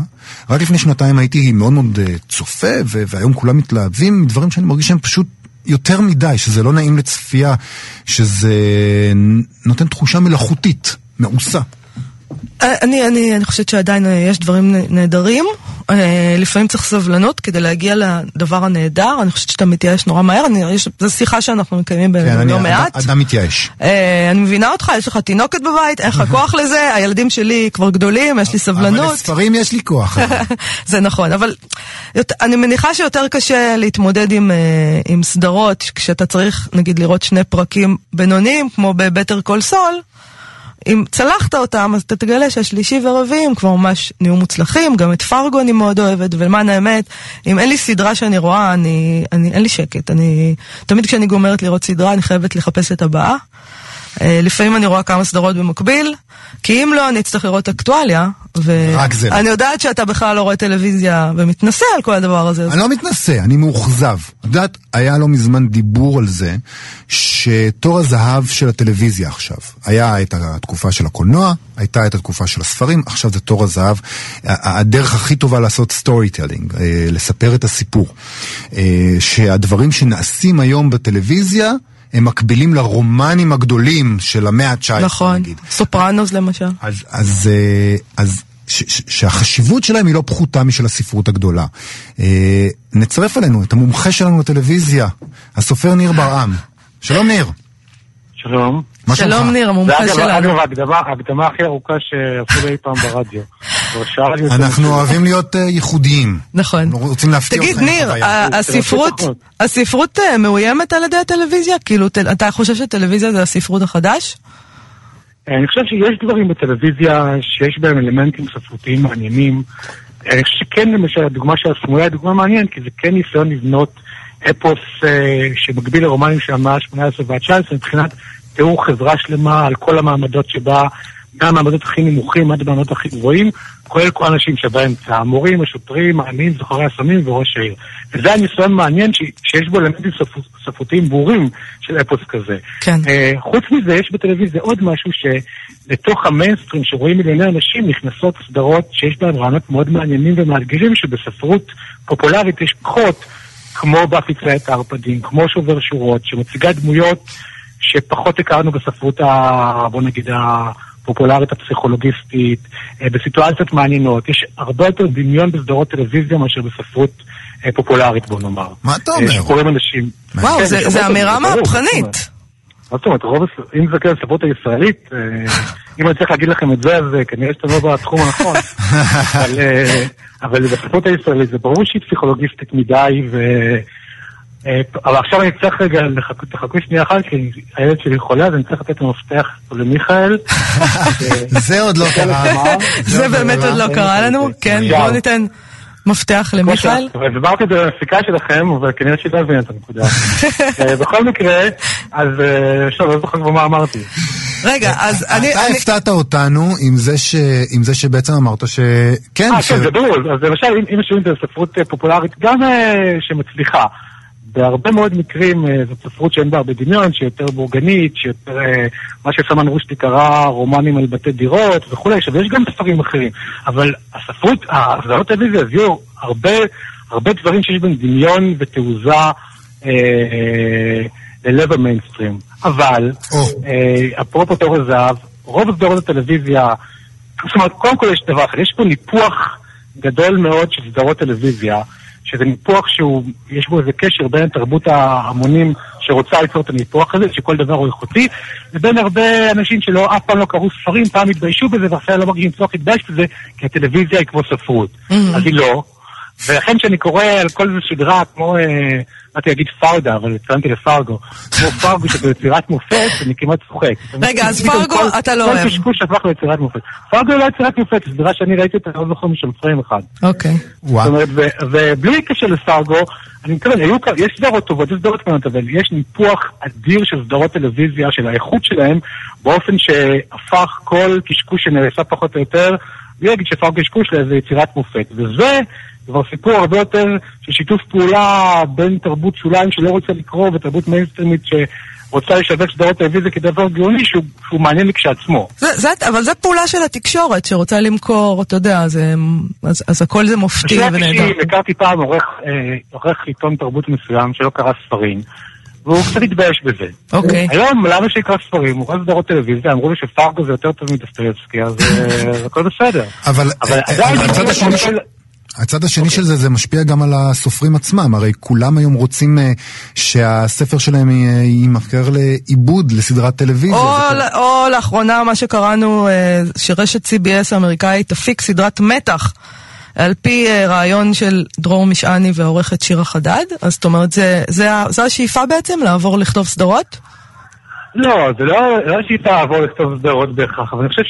רק לפני שנתיים הייתי מאוד מאוד אה, צופה, והיום כולם מתלהבים מדברים שאני מרגיש שהם פשוט יותר מדי, שזה לא נעים לצפייה, שזה נותן תחושה מלאכותית, מעושה. אה, אני, אני, אני חושבת שעדיין אה, יש דברים נהדרים. אה, לפעמים צריך סבלנות כדי להגיע לדבר הנהדר. אני חושבת שאתה מתייאש נורא מהר. אני, יש, זו שיחה שאנחנו מקיימים כן, בינינו אני לא מעט. אדם- מתייאש. אני מבינה אותך, יש לך תינוקת בבית, אין לך כוח לזה, הילדים שלי כבר גדולים, יש לי אבל סבלנות. לספרים יש לי כוח. זה נכון, אבל אני מניחה שיותר קשה להתמודד עם, עם סדרות כשאתה צריך נגיד לראות שני פרקים בינוניים, כמו בבטר קול סול. אם צלחת אותם, אז אתה תגלה שהשלישי ורביעי הם כבר ממש נהיו מוצלחים, גם את פרגו אני מאוד אוהבת, ולמען האמת, אם אין לי סדרה שאני רואה, אני, אני, אין לי שקט. אני, תמיד כשאני גומרת לראות סדרה, אני חייבת לחפש את הבאה. אה, לפעמים אני רואה כמה סדרות במקביל, כי אם לא, אני אצטרך לראות אקטואליה. רק זה. ואני יודעת שאתה בכלל לא רואה טלוויזיה ומתנשא על כל הדבר הזה. אז- אני לא מתנשא, אני מאוכזב. את יודעת, היה לא מזמן דיבור על זה שתור הזהב של הטלוויזיה עכשיו. היה את התקופה של הקולנוע, הייתה את התקופה של הספרים, עכשיו זה תור הזהב. הדרך הכי טובה לעשות storytelling, לספר את הסיפור. אה, שהדברים שנעשים היום בטלוויזיה, הם מקבילים לרומנים הגדולים של המאה ה-19, נכון, נגיד. סופרנוס למשל. אז, אז, אה, אז ש, ש, שהחשיבות שלהם היא לא פחותה משל הספרות הגדולה. אה, נצרף אלינו את המומחה שלנו לטלוויזיה, הסופר ניר ברעם. שלום ניר. שלום. שלום? ניר, המומחה שלנו. אגב, ההקדמה, ההקדמה הכי ארוכה שעשו לי אי פעם ברדיו. אנחנו. אוהבים להיות אה, ייחודיים. נכון. אנחנו רוצים להפתיע תגיד אותך עם ניר. ה- הספרות. הספרות אה, מאוימת על ידי הטלוויזיה? כאילו, אתה חושב שטלוויזיה זה הספרות החדש? אני חושב שיש דברים בטלוויזיה שיש בהם אלמנטים ספרותיים מעניינים. אני חושב שכן, למשל, הדוגמה של הסמויה היא דוגמה מעניינת, כי זה כן ניסיון לבנות אפוס אה, שמקביל לרומנים של המאה ה-18 וה-19 מבחינת תיאור חברה שלמה על כל המעמדות שבה, מהמעמדות הכי נמוכים עד המעמדות הכי גבוהים, כולל כל האנשים שבאמצע, המורים, השוטרים, העניים, זוכרי הסמים וראש העיר. וזה הניסיון מעניין ש- שיש בו אלמנטים ספר- ספרותיים ברורים של אפוס כזה. כן. אה, חוץ מזה, יש בטלוויזיה עוד משהו שלתוך המיינסטרים שרואים מיליוני אנשים נכנסות סדרות שיש בהן רעיונות מאוד מעניינים ומאתגרים שבספרות פופולרית יש פחות, כמו באפי צייט הערפדים, כמו שובר שורות, שמציגה דמויות שפחות הכרנו בספרות, ה, בוא נגיד, הפופולרית הפסיכולוגיסטית, אה, בסיטואציות מעניינות. יש הרבה יותר דמיון בסדרות טלוויזיה מאשר בספרות אה, פופולרית, בוא נאמר. מה אתה אה, אומר? שקוראים אנשים... וואו, כן, זה- יש זה הרבה אמירה? מהפכנית. מה זאת אומרת, רוב, אם זה כן הספרות הישראלית, אם אני צריך להגיד לכם את זה, אז אה, כנראה שאתם לא בתחום הנכון. אבל, אבל בספרות הישראלית זה ברור שהיא פסיכולוגיסטית מדי, ו... אבל עכשיו אני צריך רגע, תחכו שנייה אחת, כי הילד שלי חולה, אז אני צריך לתת את המפתח למיכאל. זה עוד לא קרה. זה עוד באמת. עוד לא קרה לנו, כן. בואו ניתן מפתח למיכאל. הסברתי את זה בפסיקה שלכם, אבל כנראה שהיא לא הבינה את הנקודה. אה, בכל מקרה, אז אה, עכשיו לא זוכר כבר מה אמרתי. רגע, אז אני... אתה הפתעת אותנו עם זה זה שבעצם אמרת שכן, אה, ש- כן, זה ברור. אז למשל, אם- משווים את הספרות אה, פופולרית, גם אה, שמצליחה, בהרבה מאוד מקרים אה, זאת ספרות שאין בה הרבה דמיון, שהיא יותר בורגנית, שיותר, אה, מה שסמן רושדי קרא רומנים על בתי דירות וכולי, עכשיו יש גם ספרים אחרים, אבל הספרות, הסדרות טלוויזיה הביאו הרבה, הרבה דברים שיש בהם דמיון ותעוזה אה, ללב המיינסטרים. אבל. אה, אפרופו תור הזהב, רוב סדרות הטלוויזיה, זאת אומרת, קודם כל יש דבר אחר, יש פה ניפוח גדול מאוד של סדרות טלוויזיה, שזה ניפוח שהוא, יש בו איזה קשר בין תרבות ההמונים שרוצה ליצור את הניפוח הזה, שכל דבר הוא איכותי, לבין הרבה אנשים שלא, אף פעם לא קראו ספרים, פעם התביישו בזה, ועכשיו לא מרגישים צורך להתבייש בזה, כי הטלוויזיה היא כמו ספרות. אז היא לא. ולכן כשאני קורא על כל איזה סדרה, כמו, אה, באתי להגיד פאודה, אבל התכוונתי לפרגו, כמו פרגו שביצירת מופת, אני כמעט צוחק. רגע, אז פתאום פרגו כל- אתה לא כל אוהב. קשקוש הפך ליצירת מופת. פרגו לא יצירת מופת, זו סדרה שאני ראיתי אותה, לא זוכר משל פריים אחד. אוקיי. וואו. זאת אומרת, ובלי קשר לפרגו, אני מתכוון, יש סדרות טובות, יש סדרות קטנות, אבל יש ניפוח אדיר של סדרות טלוויזיה, של האיכות שלהם, באופן שהפך כל קשקוש שנעשה פחות או יותר, בלי להגיד שפרגו קשקוש לאיזה יצירת מופת. וזה כבר סיפור הרבה יותר של שיתוף פעולה בין תרבות שוליים שלא רוצה לקרוא, ותרבות מיינסטרימית שרוצה לשווק סדרות טלוויזיה כדבר גאוני, שהוא, שהוא מעניין כשעצמו. זה, זה, אבל זו פעולה של התקשורת שרוצה למכור, אתה יודע, זה, אז, אז הכל זה מופתי ונהדר. ה-90 הכרתי פעם עורך, אה, עורך עיתון תרבות מסוים שלא קרא ספרים. והוא קצת התבייש בזה. אוקיי. היום, למה שיקרא ספרים? הוא רואה סדרות טלוויזיה, אמרו לי שפרגו זה יותר טוב מדסטויבסקי, אז אה, הכל בסדר. אבל אבל אה, עדיין, הצד השני הצד השני של זה, זה משפיע גם על הסופרים עצמם, הרי כולם היום רוצים אה, שהספר שלהם י- יימכר לעיבוד, לסדרת טלוויזיה. או, זה ל- או לאחרונה מה שקראנו אה, שרשת CBS האמריקאית תפיק סדרת מתח על פי אה, רעיון של דרור משעני והעורכת שירה חדד, אז זאת אומרת זה, זה, ה- זו השאיפה בעצם לעבור לכתוב סדרות? לא, זה לא לא שאיפה לעבור לכתוב סדרות בהכרח, אבל אני חושב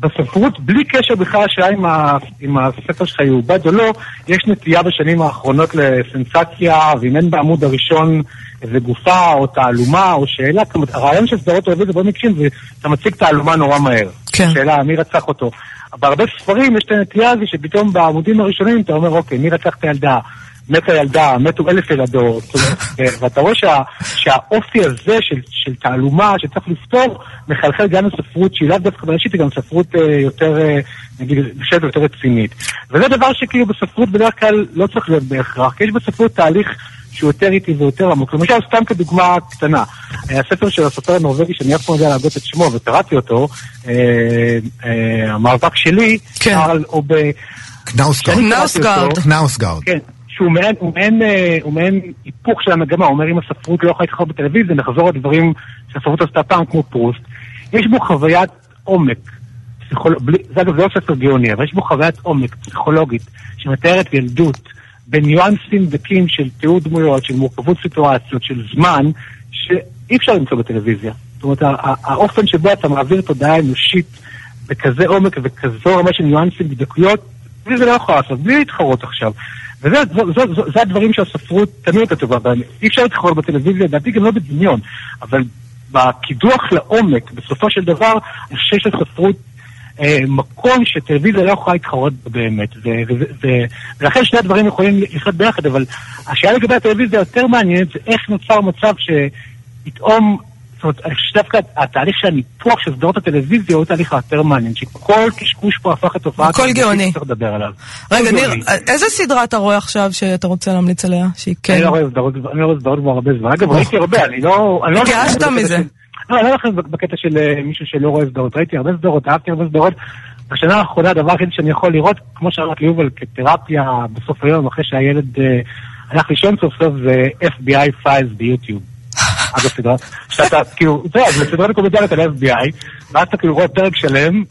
שבספרות, בלי קשר בכלל לשאלה אם, ה- אם הספר שלך יעובד או לא, יש נטייה בשנים האחרונות לסנסציה, ואם אין בעמוד הראשון איזה גופה או תעלומה או שאלה, הרעיון של סדרות טלוויזיה בוא מקרים זה אתה מציג תעלומה נורא מהר. כן. שאלה, מי רצח אותו? בהרבה ספרים יש את הנטייה הזו שפתאום בעמודים הראשונים אתה אומר, אוקיי, מי רצח את הילדה? מתה ילדה, מתו אלף ילדות, ו- ואתה רואה שה, שהאופי הזה של, של תעלומה שצריך לפתור, מחלחל גם לספרות שהיא לאו דווקא בראשית, היא גם ספרות אה, יותר, אה, נגיד, בשלב יותר רצינית. וזה דבר שכאילו בספרות בדרך כלל לא צריך להיות בהכרח, כי יש בספרות תהליך שהוא יותר איטי ויותר עמוק. למשל, סתם כדוגמה קטנה, הספר של הסופר הנורבגי, שאני אף פעם לא יודע להגות את שמו, וקראתי אותו, אה, אה, המאבק שלי, כן. על, או ב... קנאוסגרד. שאני קראתי נאוסגרד. אותו- קנאוסגרד. כן, שהוא מעין, הוא מעין, אה, הוא מעין היפוך של המגמה, הוא אומר אם הספרות לא יכולה להתחרות בטלוויזיה, נחזור לדברים שהספרות עשתה פעם כמו פרוסט. יש בו חוויית עומק, פסיכול... בלי... זה אגב זה לא ספר גאוני, אבל יש בו חוויית עומק פסיכולוגית שמתארת ילדות בניואנסים דקים של תיעוד דמויות, של מורכבות סיטואציות, של זמן, שאי אפשר למצוא בטלוויזיה. זאת אומרת, האופן שבו אתה מעביר תודעה אנושית בכזה עומק וכזו רמה של ניואנסים ודקויות, וזה לא יכול לעשות, בלי להתחרות עכשיו. וזה הדברים שהספרות תמיד יותר טובה בהם. אי אפשר להתחרות בטלוויזיה, לדעתי גם לא בדמיון, אבל בקידוח לעומק, בסופו של דבר, אני חושב שהספרות אה, מקום שטלוויזיה לא יכולה להתחרות בו באמת. ולכן שני הדברים יכולים לחיות ביחד, אבל השאלה לגבי הטלוויזיה היותר מעניינת זה איך נוצר מצב שפתאום, זאת אומרת, אני חושב שדווקא התהליך של הניתוח של סדרות הטלוויזיה הוא תהליך היותר מעניין, שכל קשקוש פה הפך לתופעה. הכל גאוני. שצריך לדבר עליו. רגע, ניר. איזה סדרה אתה רואה עכשיו שאתה רוצה להמליץ עליה? שהיא כן. אני לא רואה סדרות אני לא רואה סדרות כבר הרבה זמן. אגב, ראיתי הרבה, אני לא... לא התייאשת בקטע מזה. לא, אני לא הולך בקטע של אה, מישהו שלא רואה סדרות. ראיתי הרבה סדרות, אהבתי הרבה סדרות. בשנה האחרונה הדבר היחיד שאני יכול לראות, כמו שאמרת ליובל, כתרפיה בסוף היום, אחרי שהילד אה, הלך לישון סוף סוף, זה FBI Files ביוטיוב. אגב, סדרה, שאתה כאילו, אתה יודע, זה סדרה דוקומנטרית על FBI, ואז אתה כאילו רואה פרק שלם,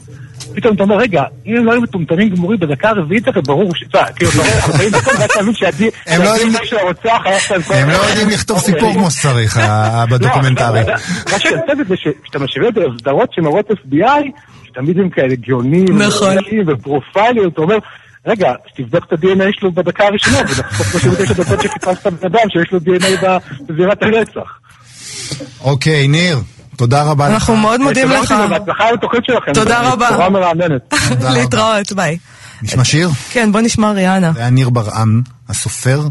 פתאום אתה אומר, רגע, אם הם לא היו מטומטמים גמורים בדקה הרביעית, הרי ברור ש... כאילו, אתה רואה 40 דקות, ואז אתה מבין שהדי... הם לא יודעים- של הרוצח היה שם כל... הם לא יודעים לכתוב אוקיי. סיפור כמו שצריך, ה- בדוקומנטרי. לא, מה שיוצא בזה שכשאתה משווה את זה לסדרות שמראות FBI, שתמיד הם כאלה גאונים, נכון. ומדעיים ופרופייליות, אתה אומר, רגע, שתבדוק את ה-DNA שלו בדקה הראשונה, ונחסוך 39 דקות שחיפשת בן אדם שיש לו DNA בזירת הרצח. אוקיי, ניר, תודה רבה לך. אנחנו מאוד מודים תודה לך. בהצלחה לתוכנית שלכם. תודה רבה. בשורה מרעננת. תודה רבה. להתראות, ביי. נשמע שיר? כן, בוא נשמע ריאנה. זה היה ניר ברעם, הסופר,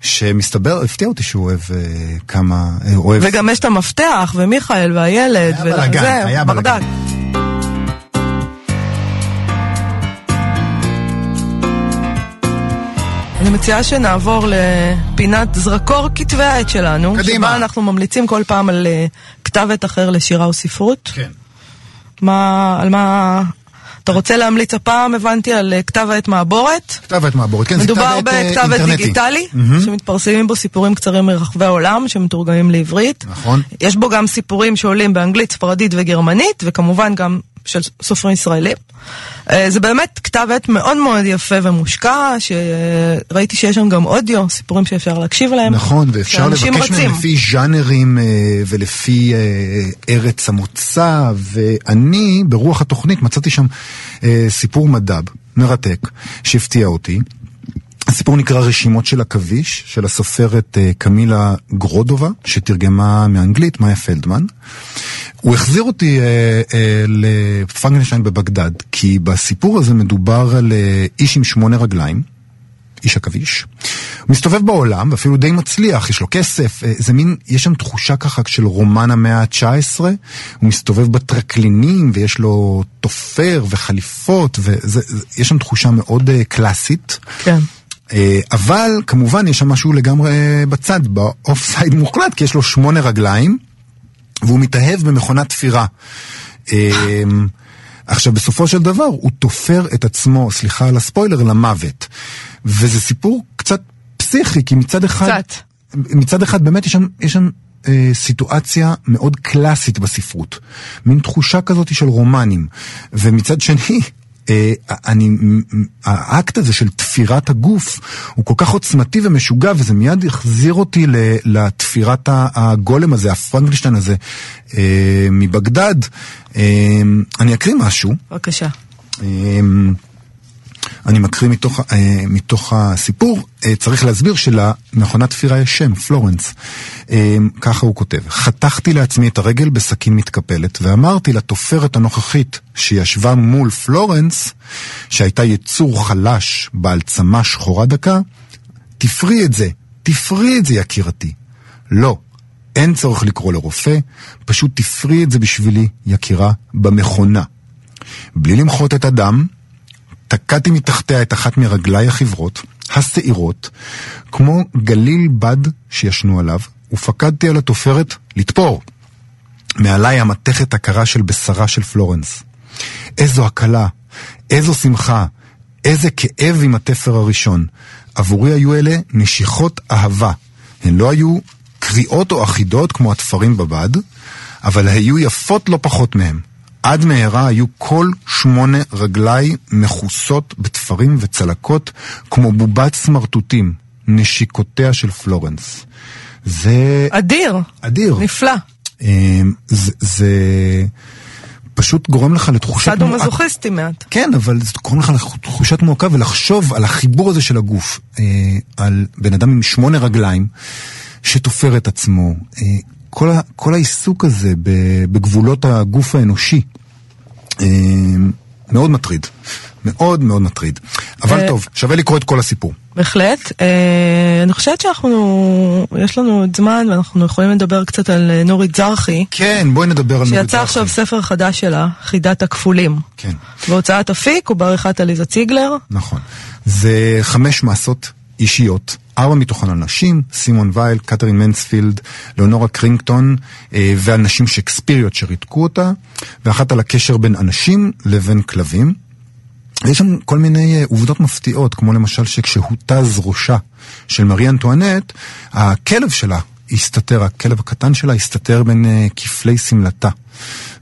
שמסתבר, הפתיע אותי שהוא אוהב אה, כמה, אה, אוהב... וגם יש את המפתח, ומיכאל, והילד, היה בלאגן, וזה, היה בלאגן. ברדק. אני מציעה שנעבור לפינת זרקור כתבי העת שלנו. קדימה. שבה אנחנו ממליצים כל פעם על אה, כתב עת אחר לשירה או ספרות. כן. מה, על מה... אתה רוצה להמליץ הפעם, הבנתי, על אה, כתב העת מעבורת? כתב עת מעבורת, כן, זה מדובר כתב עת, אה, בכתב עת אינטרנטי. דיגיטלי, מהמם. שמתפרסמים בו סיפורים קצרים מרחבי העולם, שמתורגמים לעברית. נכון. יש בו גם סיפורים שעולים באנגלית, ספרדית וגרמנית, וכמובן גם של סופרים ישראלים. אה, זה באמת כתב עת מאוד מאוד יפה ומושקע, שראיתי שיש שם גם אודיו, סיפורים שאפשר להקשיב להם. נכון, ואפשר לבקש. מהם לפי ז'אנרים אה, ולפי אה, ארץ המוצא, ואני, ברוח התוכנית, מצאתי שם סיפור מדב מרתק, שהפתיע אותי. הסיפור נקרא רשימות של עכביש, של הסופרת אה, קמילה גרודובה, שתרגמה מאנגלית, מאיה פלדמן. הוא החזיר אותי אה, אה, לפרנקנשטיין בבגדד, כי בסיפור הזה מדובר על אה, איש עם שמונה רגליים, איש עכביש. הוא מסתובב בעולם, ואפילו די מצליח, יש לו כסף, אה, זה מין, יש שם תחושה ככה של רומן המאה ה-19, הוא מסתובב בטרקלינים, ויש לו תופר וחליפות, ויש שם תחושה מאוד אה, קלאסית. כן. אה, אבל כמובן יש שם משהו לגמרי בצד, באוף סייד מוחלט, כי יש לו שמונה רגליים, והוא מתאהב במכונת תפירה. אה, עכשיו, בסופו של דבר, הוא תופר את עצמו, סליחה על הספוילר, למוות. וזה סיפור קצת פסיכי, כי מצד אחד... קצת. מצד אחד באמת יש שם, יש שם אה, סיטואציה מאוד קלאסית בספרות. מין תחושה כזאת של רומנים. ומצד שני, אה, אני, האקט הזה של תפירת הגוף הוא כל כך עוצמתי ומשוגע, וזה מיד החזיר אותי לתפירת הגולם הזה, הפרנקלשטיין הזה, אה, מבגדד. אה, אני אקריא משהו. בבקשה. אני מקריא מתוך, אה, מתוך הסיפור, אה, צריך להסביר שלמכונת תפירה יש שם, פלורנס. אה, ככה הוא כותב: חתכתי לעצמי את הרגל בסכין מתקפלת, ואמרתי לתופרת הנוכחית שישבה מול פלורנס, שהייתה יצור חלש בעל צמה שחורה דקה, תפרי את זה, תפרי את זה יקירתי. לא, אין צורך לקרוא לרופא, פשוט תפרי את זה בשבילי, יקירה, במכונה. בלי למחות את הדם, תקעתי מתחתיה את אחת מרגליי החברות, השעירות, כמו גליל בד שישנו עליו, ופקדתי על התופרת לתפור. מעליי המתכת הקרה של בשרה של פלורנס. איזו הקלה, איזו שמחה, איזה כאב עם התפר הראשון. עבורי היו אלה נשיכות אהבה. הן לא היו קריאות או אחידות כמו התפרים בבד, אבל היו יפות לא פחות מהם. עד מהרה היו כל שמונה רגליי מכוסות בתפרים וצלקות כמו בובת סמרטוטים, נשיקותיה של פלורנס. זה אדיר. אדיר. נפלא. אמ, זה, זה פשוט גורם לך לתחושת סאדו מזוכיסטי מעט. כן, אבל זה גורם לך לתחושת מועקה ולחשוב על החיבור הזה של הגוף, אה, על בן אדם עם שמונה רגליים שתופר את עצמו. אה, כל, ה, כל העיסוק הזה בגבולות הגוף האנושי אה, מאוד מטריד. מאוד מאוד מטריד. אבל אה, טוב, שווה לקרוא את כל הסיפור. בהחלט. אה, אני חושבת שאנחנו, יש לנו עוד זמן ואנחנו יכולים לדבר קצת על נורית זרחי. כן, בואי נדבר על נורית זרחי. שיצא עכשיו ספר חדש שלה, חידת הכפולים. כן. בהוצאת אפיק ובעריכת עליזה ציגלר. נכון. זה חמש מסות אישיות, ארבע מתוכן על נשים, סימון וייל, קתרין מנספילד, ליאונורה קרינגטון אה, ועל נשים שקספיריות שריתקו אותה, ואחת על הקשר בין אנשים לבין כלבים. יש שם כל מיני אה, עובדות מפתיעות, כמו למשל שכשהותז ראשה של מרי אנטואנט, הכלב שלה הסתתר, הכלב הקטן שלה הסתתר בין אה, כפלי שמלתה.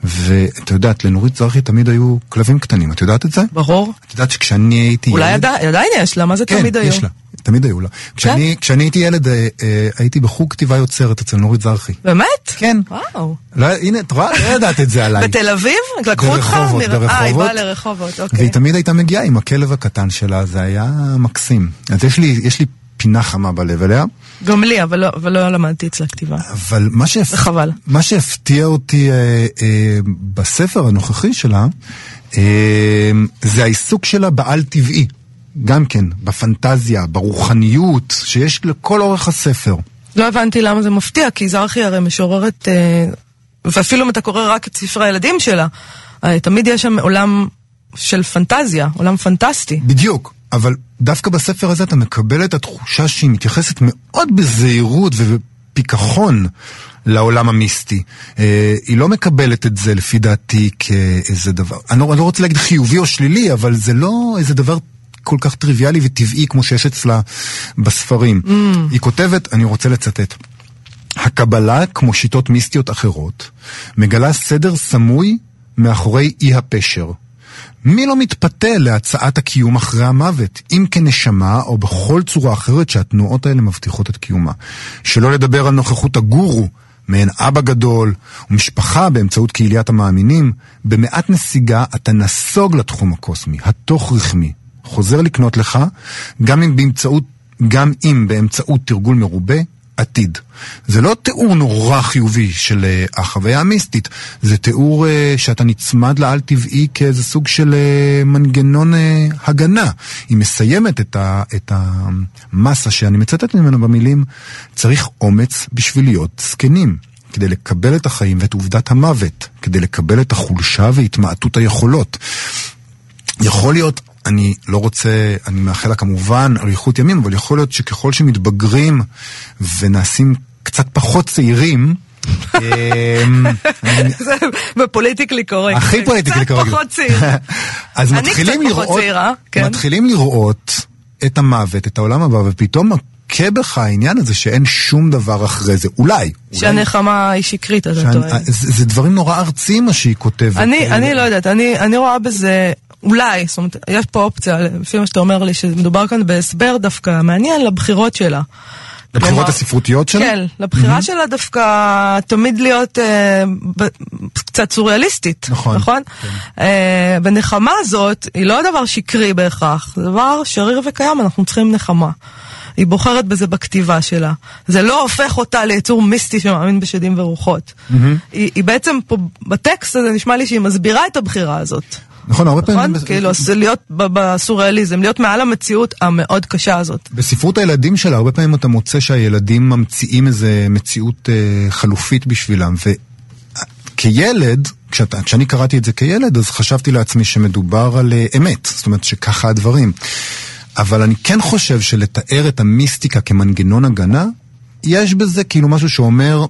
ואת יודעת, לנורית זרחי תמיד היו כלבים קטנים, את יודעת את זה? ברור. את יודעת שכשאני הייתי אולי ילד... עדיין, יש לה, מה זה כן, תמיד היו? יש לה, תמיד היו לה. כשאני, כשאני הייתי ילד, אה, אה, הייתי בחוג כתיבה יוצרת אצל נורית זרחי. באמת? כן. וואו. לא, הנה, את רואה? לא ידעת את זה עליי. בתל אביב? לקחו אותך? ברחובות, מר- אה, היא ברחובות. באה לרחובות, אוקיי. והיא תמיד הייתה מגיעה עם הכלב הקטן שלה, זה היה מקסים. אז יש לי, יש לי פינה חמה בלב אליה, גם לי, אבל לא- אבל לא למדתי אצלה כתיבה. אבל מה, שהפ... וחבל. מה שהפתיע אותי אה, אה, בספר הנוכחי שלה, אה, זה העיסוק שלה בעל טבעי. גם כן, בפנטזיה, ברוחניות, שיש לכל אורך הספר. לא הבנתי למה זה מפתיע, כי זרחי הרי משוררת, אה, ואפילו אם אתה קורא רק את ספרי הילדים שלה, אה, תמיד יש שם עולם של פנטזיה, עולם פנטסטי. בדיוק, אבל דווקא בספר הזה אתה מקבל את התחושה שהיא מתייחסת מאוד בזהירות ובפיכחון לעולם המיסטי. אה, היא לא מקבלת את זה לפי דעתי כאיזה דבר, אני לא, אני לא רוצה להגיד חיובי או שלילי, אבל זה לא איזה דבר כל כך טריוויאלי וטבעי כמו שיש אצלה בספרים. Mm. היא כותבת, אני רוצה לצטט. הקבלה, כמו שיטות מיסטיות אחרות, מגלה סדר סמוי מאחורי אי הפשר. מי לא מתפתה להצעת הקיום אחרי המוות, אם כנשמה או בכל צורה אחרת שהתנועות האלה מבטיחות את קיומה. שלא לדבר על נוכחות הגורו, מעין אבא גדול, ומשפחה באמצעות קהיליית המאמינים, במעט נסיגה אתה נסוג לתחום הקוסמי, התוך-רחמי. חוזר לקנות לך, גם אם באמצעות, גם אם באמצעות תרגול מרובה, עתיד. זה לא תיאור נורא חיובי של uh, החוויה המיסטית, זה תיאור uh, שאתה נצמד לעל טבעי כאיזה סוג של uh, מנגנון הגנה. היא מסיימת את, ה, את המסה שאני מצטט ממנו במילים, צריך אומץ בשביל להיות זקנים. כדי לקבל את החיים ואת עובדת המוות, כדי לקבל את החולשה והתמעטות היכולות. יכול להיות אני לא רוצה, אני מאחל לה כמובן אריכות ימים, אבל יכול להיות שככל שמתבגרים ונעשים קצת פחות צעירים, אמ, זה ב politically correct. הכי politically קצת correct. פחות צעיר. אז מתחילים קצת לראות, כן. מתחילים לראות את המוות, את העולם הבא, ופתאום מכה בך העניין הזה שאין שום דבר אחרי זה. אולי. שהנחמה היא שקרית, אתה שאני- טוען. זה, דברים נורא ארציים מה שהיא כותבת. אני, אני לא יודעת, אני רואה בזה, אולי, זאת אומרת, יש פה אופציה, לפי מה שאתה אומר לי, שמדובר כאן בהסבר דווקא מעניין לבחירות שלה. לבחירות כלומר- הספרותיות שלה? כן, לבחירה שלה דווקא תמיד להיות אה, ב, קצת סוריאליסטית. נכון, נכון? אה, ונחמה הזאת היא לא דבר שקרי בהכרח, זה דבר שריר וקיים, אנחנו צריכים נחמה. היא בוחרת בזה בכתיבה שלה. זה לא הופך אותה ליצור מיסטי שמאמין בשדים ורוחות. היא, היא בעצם פה, בטקסט הזה נשמע לי שהיא מסבירה את הבחירה הזאת. נכון, הרבה פעמים... נכון? כאילו, זה להיות בסוריאליזם, להיות מעל המציאות המאוד קשה הזאת. בספרות הילדים שלה, הרבה פעמים אתה מוצא שהילדים ממציאים איזה מציאות אה, חלופית בשבילם, וכילד, כשאני קראתי את זה כילד, אז חשבתי לעצמי שמדובר על אה, אמת, זאת אומרת שככה הדברים. אבל אני כן חושב שלתאר את המיסטיקה כמנגנון הגנה, יש בזה כאילו משהו שאומר,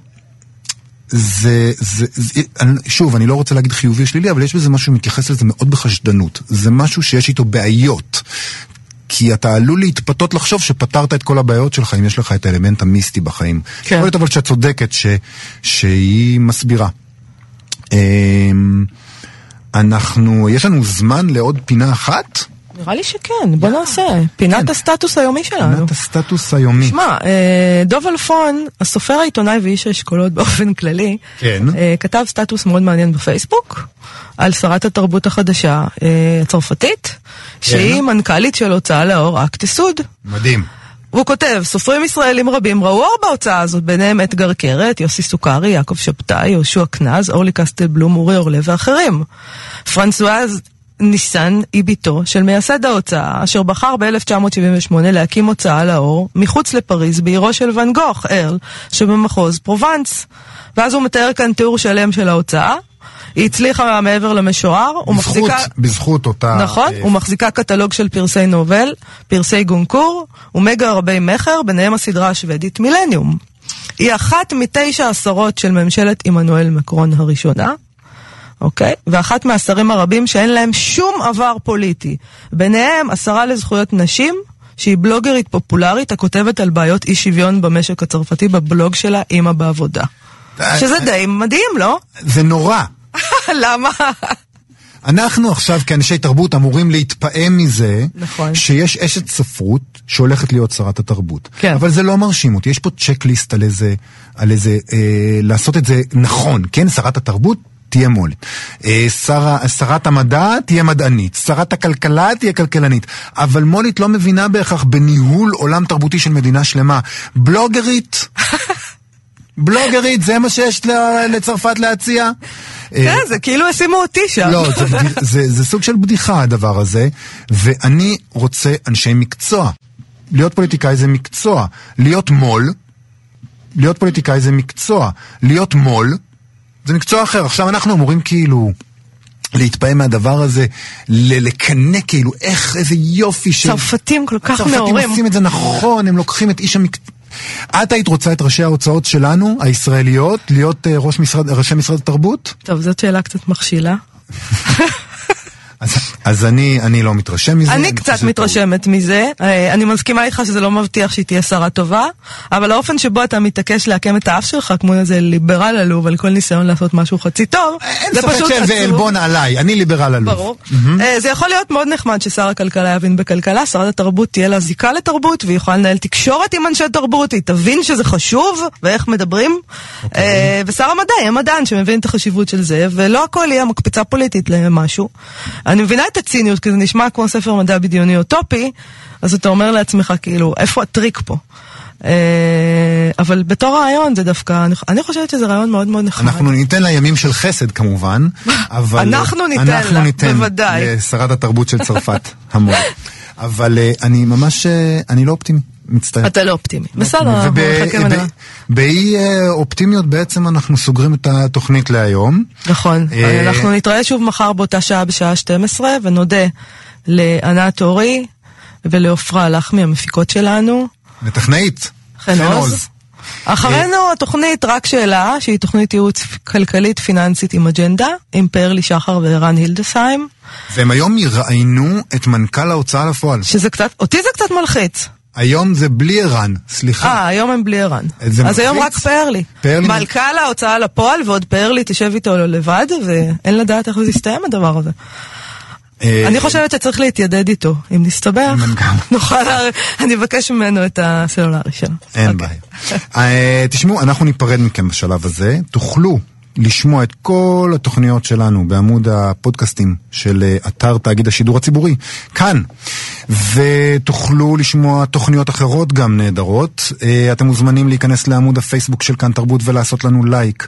זה, זה, זה, שוב, אני לא רוצה להגיד חיובי או שלילי, אבל יש בזה משהו שמתייחס לזה מאוד בחשדנות. זה משהו שיש איתו בעיות. כי אתה עלול להתפתות לחשוב שפתרת את כל הבעיות שלך אם יש לך את האלמנט המיסטי בחיים. כן. יכול להיות אבל שאת צודקת ש, שהיא מסבירה. אמ, אנחנו, יש לנו זמן לעוד פינה אחת? נראה לי שכן, בוא נעשה. פינת הסטטוס היומי שלנו. פינת הסטטוס היומי. שמע, אה, דוב אלפון, הסופר העיתונאי ואיש האשכולות באופן כללי, כן. אה, כתב סטטוס מאוד מעניין בפייסבוק על שרת התרבות החדשה אה, הצרפתית, שהיא מנכ"לית של הוצאה לאור Actes Sud. מדהים. והוא כותב, סופרים ישראלים רבים ראו אור בהוצאה הזאת, ביניהם אתגר קרת, יוסי סוכרי, יעקב שבתאי, יהושע קנז, אורלי קסטל-בלום, אורי אורלב ואחרים. פרנסואז ניסן היא בתו של מייסד ההוצאה, אשר בחר ב-1978 להקים הוצאה לאור מחוץ לפריז, בעירו של ואן גוך, ארל, שבמחוז פרובנס. ואז הוא מתאר כאן תיאור שלם של ההוצאה. היא הצליחה מעבר למשוער, בזכות, ומחזיקה... בזכות אותה... נכון, אה, ומחזיקה קטלוג של פרסי נובל, פרסי גונקור ומגה רבי מכר, ביניהם הסדרה השוודית מילניום. היא אחת מתשע עשרות של ממשלת עמנואל מקרון הראשונה, אוקיי? ואחת מהשרים הרבים שאין להם שום עבר פוליטי. ביניהם השרה לזכויות נשים, שהיא בלוגרית פופולרית הכותבת על בעיות אי שוויון במשק הצרפתי בבלוג שלה אימא בעבודה. שזה די מדהים, לא? זה נורא. למה? אנחנו עכשיו כאנשי תרבות אמורים להתפעם מזה נכון. שיש אשת ספרות שהולכת להיות שרת התרבות. כן. אבל זה לא מרשים אותי, יש פה צ'קליסט על איזה, על איזה, אה, לעשות את זה נכון, כן? שרת התרבות תהיה מולית. אה, שר, שרת המדע תהיה מדענית, שרת הכלכלה תהיה כלכלנית. אבל מולית לא מבינה בהכרח בניהול עולם תרבותי של מדינה שלמה. בלוגרית, בלוגרית, זה מה שיש לצרפת להציע? כן, זה כאילו ישימו אותי שם. לא, זה, זה, זה סוג של בדיחה הדבר הזה, ואני רוצה אנשי מקצוע. להיות פוליטיקאי זה מקצוע. להיות מו"ל, להיות פוליטיקאי זה מקצוע. להיות מו"ל, זה מקצוע אחר. עכשיו אנחנו אמורים כאילו... להתפעם מהדבר הזה, לקנא כאילו, איך, איזה יופי של... צרפתים כל כך הצרפתים נאורים. עושים את זה נכון, הם לוקחים את איש המקצוע. את היית רוצה את ראשי ההוצאות שלנו, הישראליות, להיות uh, ראש משרד, ראשי משרד התרבות? טוב, זאת שאלה קצת מכשילה. אז, אז אני, אני לא מתרשם מזה. אני קצת שזה מתרשמת מזה. אה, אני מסכימה איתך שזה לא מבטיח שהיא תהיה שרה טובה, אבל האופן שבו אתה מתעקש לעקם את האף שלך כמו איזה ליברל עלוב על כל ניסיון לעשות משהו חצי טוב. אין זה ספק פשוט שזה עצוב. עלבון עליי, אני ליברל עלוב. ברור. אה, זה יכול להיות מאוד נחמד ששר הכלכלה יבין בכלכלה, שרת התרבות תהיה לה זיקה לתרבות, והיא יכולה לנהל תקשורת עם אנשי תרבות, היא תבין שזה חשוב, ואיך מדברים. אוקיי. אה, ושר המדע יהיה מדען שמבין את החשיבות של זה, ולא הכל יהיה מקפצה פוליטית למשהו. אני מבינה את הציניות, כי זה נשמע כמו ספר מדע בדיוני אוטופי, אז אתה אומר לעצמך, כאילו, איפה הטריק פה? אה, אבל בתור רעיון זה דווקא, אני- חושבת שזה רעיון מאוד מאוד נחמד. אנחנו ניתן לה ימים של חסד כמובן, אבל... אנחנו ניתן אנחנו לה, ניתן בוודאי. לשרת התרבות של צרפת, המון. אבל אה, אני ממש, אה, אני לא אופטימי, מצטער. אתה לא אופטימי. בסדר, אנחנו נחכה ונראה. באי אה, אופטימיות בעצם אנחנו סוגרים את התוכנית להיום. נכון. אה, אנחנו נתראה שוב מחר באותה שעה בשעה 12, ונודה לענת אורי ולעופרה לחמי, המפיקות שלנו. לטכנאית. חן עוז. אחרינו התוכנית רק שאלה, שהיא תוכנית ייעוץ כלכלית פיננסית עם אג'נדה, עם פרלי שחר וערן הילדסהיים. והם היום יראיינו את מנכ"ל ההוצאה לפועל. שזה קצת, אותי זה קצת מלחיץ. היום זה בלי ערן, סליחה. אה, היום הם בלי ערן. אז היום רק? פרלי. פרלי מ- מנכ"ל ההוצאה לפועל ועוד פרלי תשב איתו לבד, ואין לדעת איך זה יסתיים הדבר הזה. אה, אני חושבת שצריך להתיידד איתו. אם נסתבך, עם מנכ"ל. נוכל, אני אבקש ממנו את הסלולרי שלו. אין אוקיי. בעיה. אה, תשמעו, אנחנו ניפרד מכם בשלב הזה. תוכלו לשמוע את כל התוכניות שלנו בעמוד הפודקאסטים של אה, אתר תאגיד השידור הציבורי, כאן. ותוכלו לשמוע תוכניות אחרות גם נהדרות. אה, אתם מוזמנים להיכנס לעמוד הפייסבוק של כאן תרבות ולעשות לנו לייק.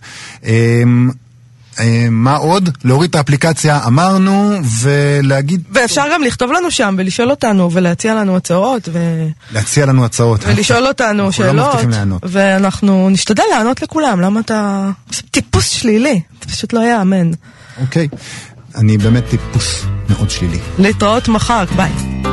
אה, מה עוד? להוריד את האפליקציה, אמרנו, ולהגיד, ואפשר גם לכתוב לנו שם ולשאול אותנו ולהציע לנו הצעות ו... להציע לנו הצעות. ולשאול אותנו לא שאלות. ואנחנו נשתדל לענות לכולם, למה אתה... זה טיפוס שלילי, זה פשוט לא יאמן. אוקיי. אני באמת טיפוס מאוד שלילי. להתראות מחר, ביי.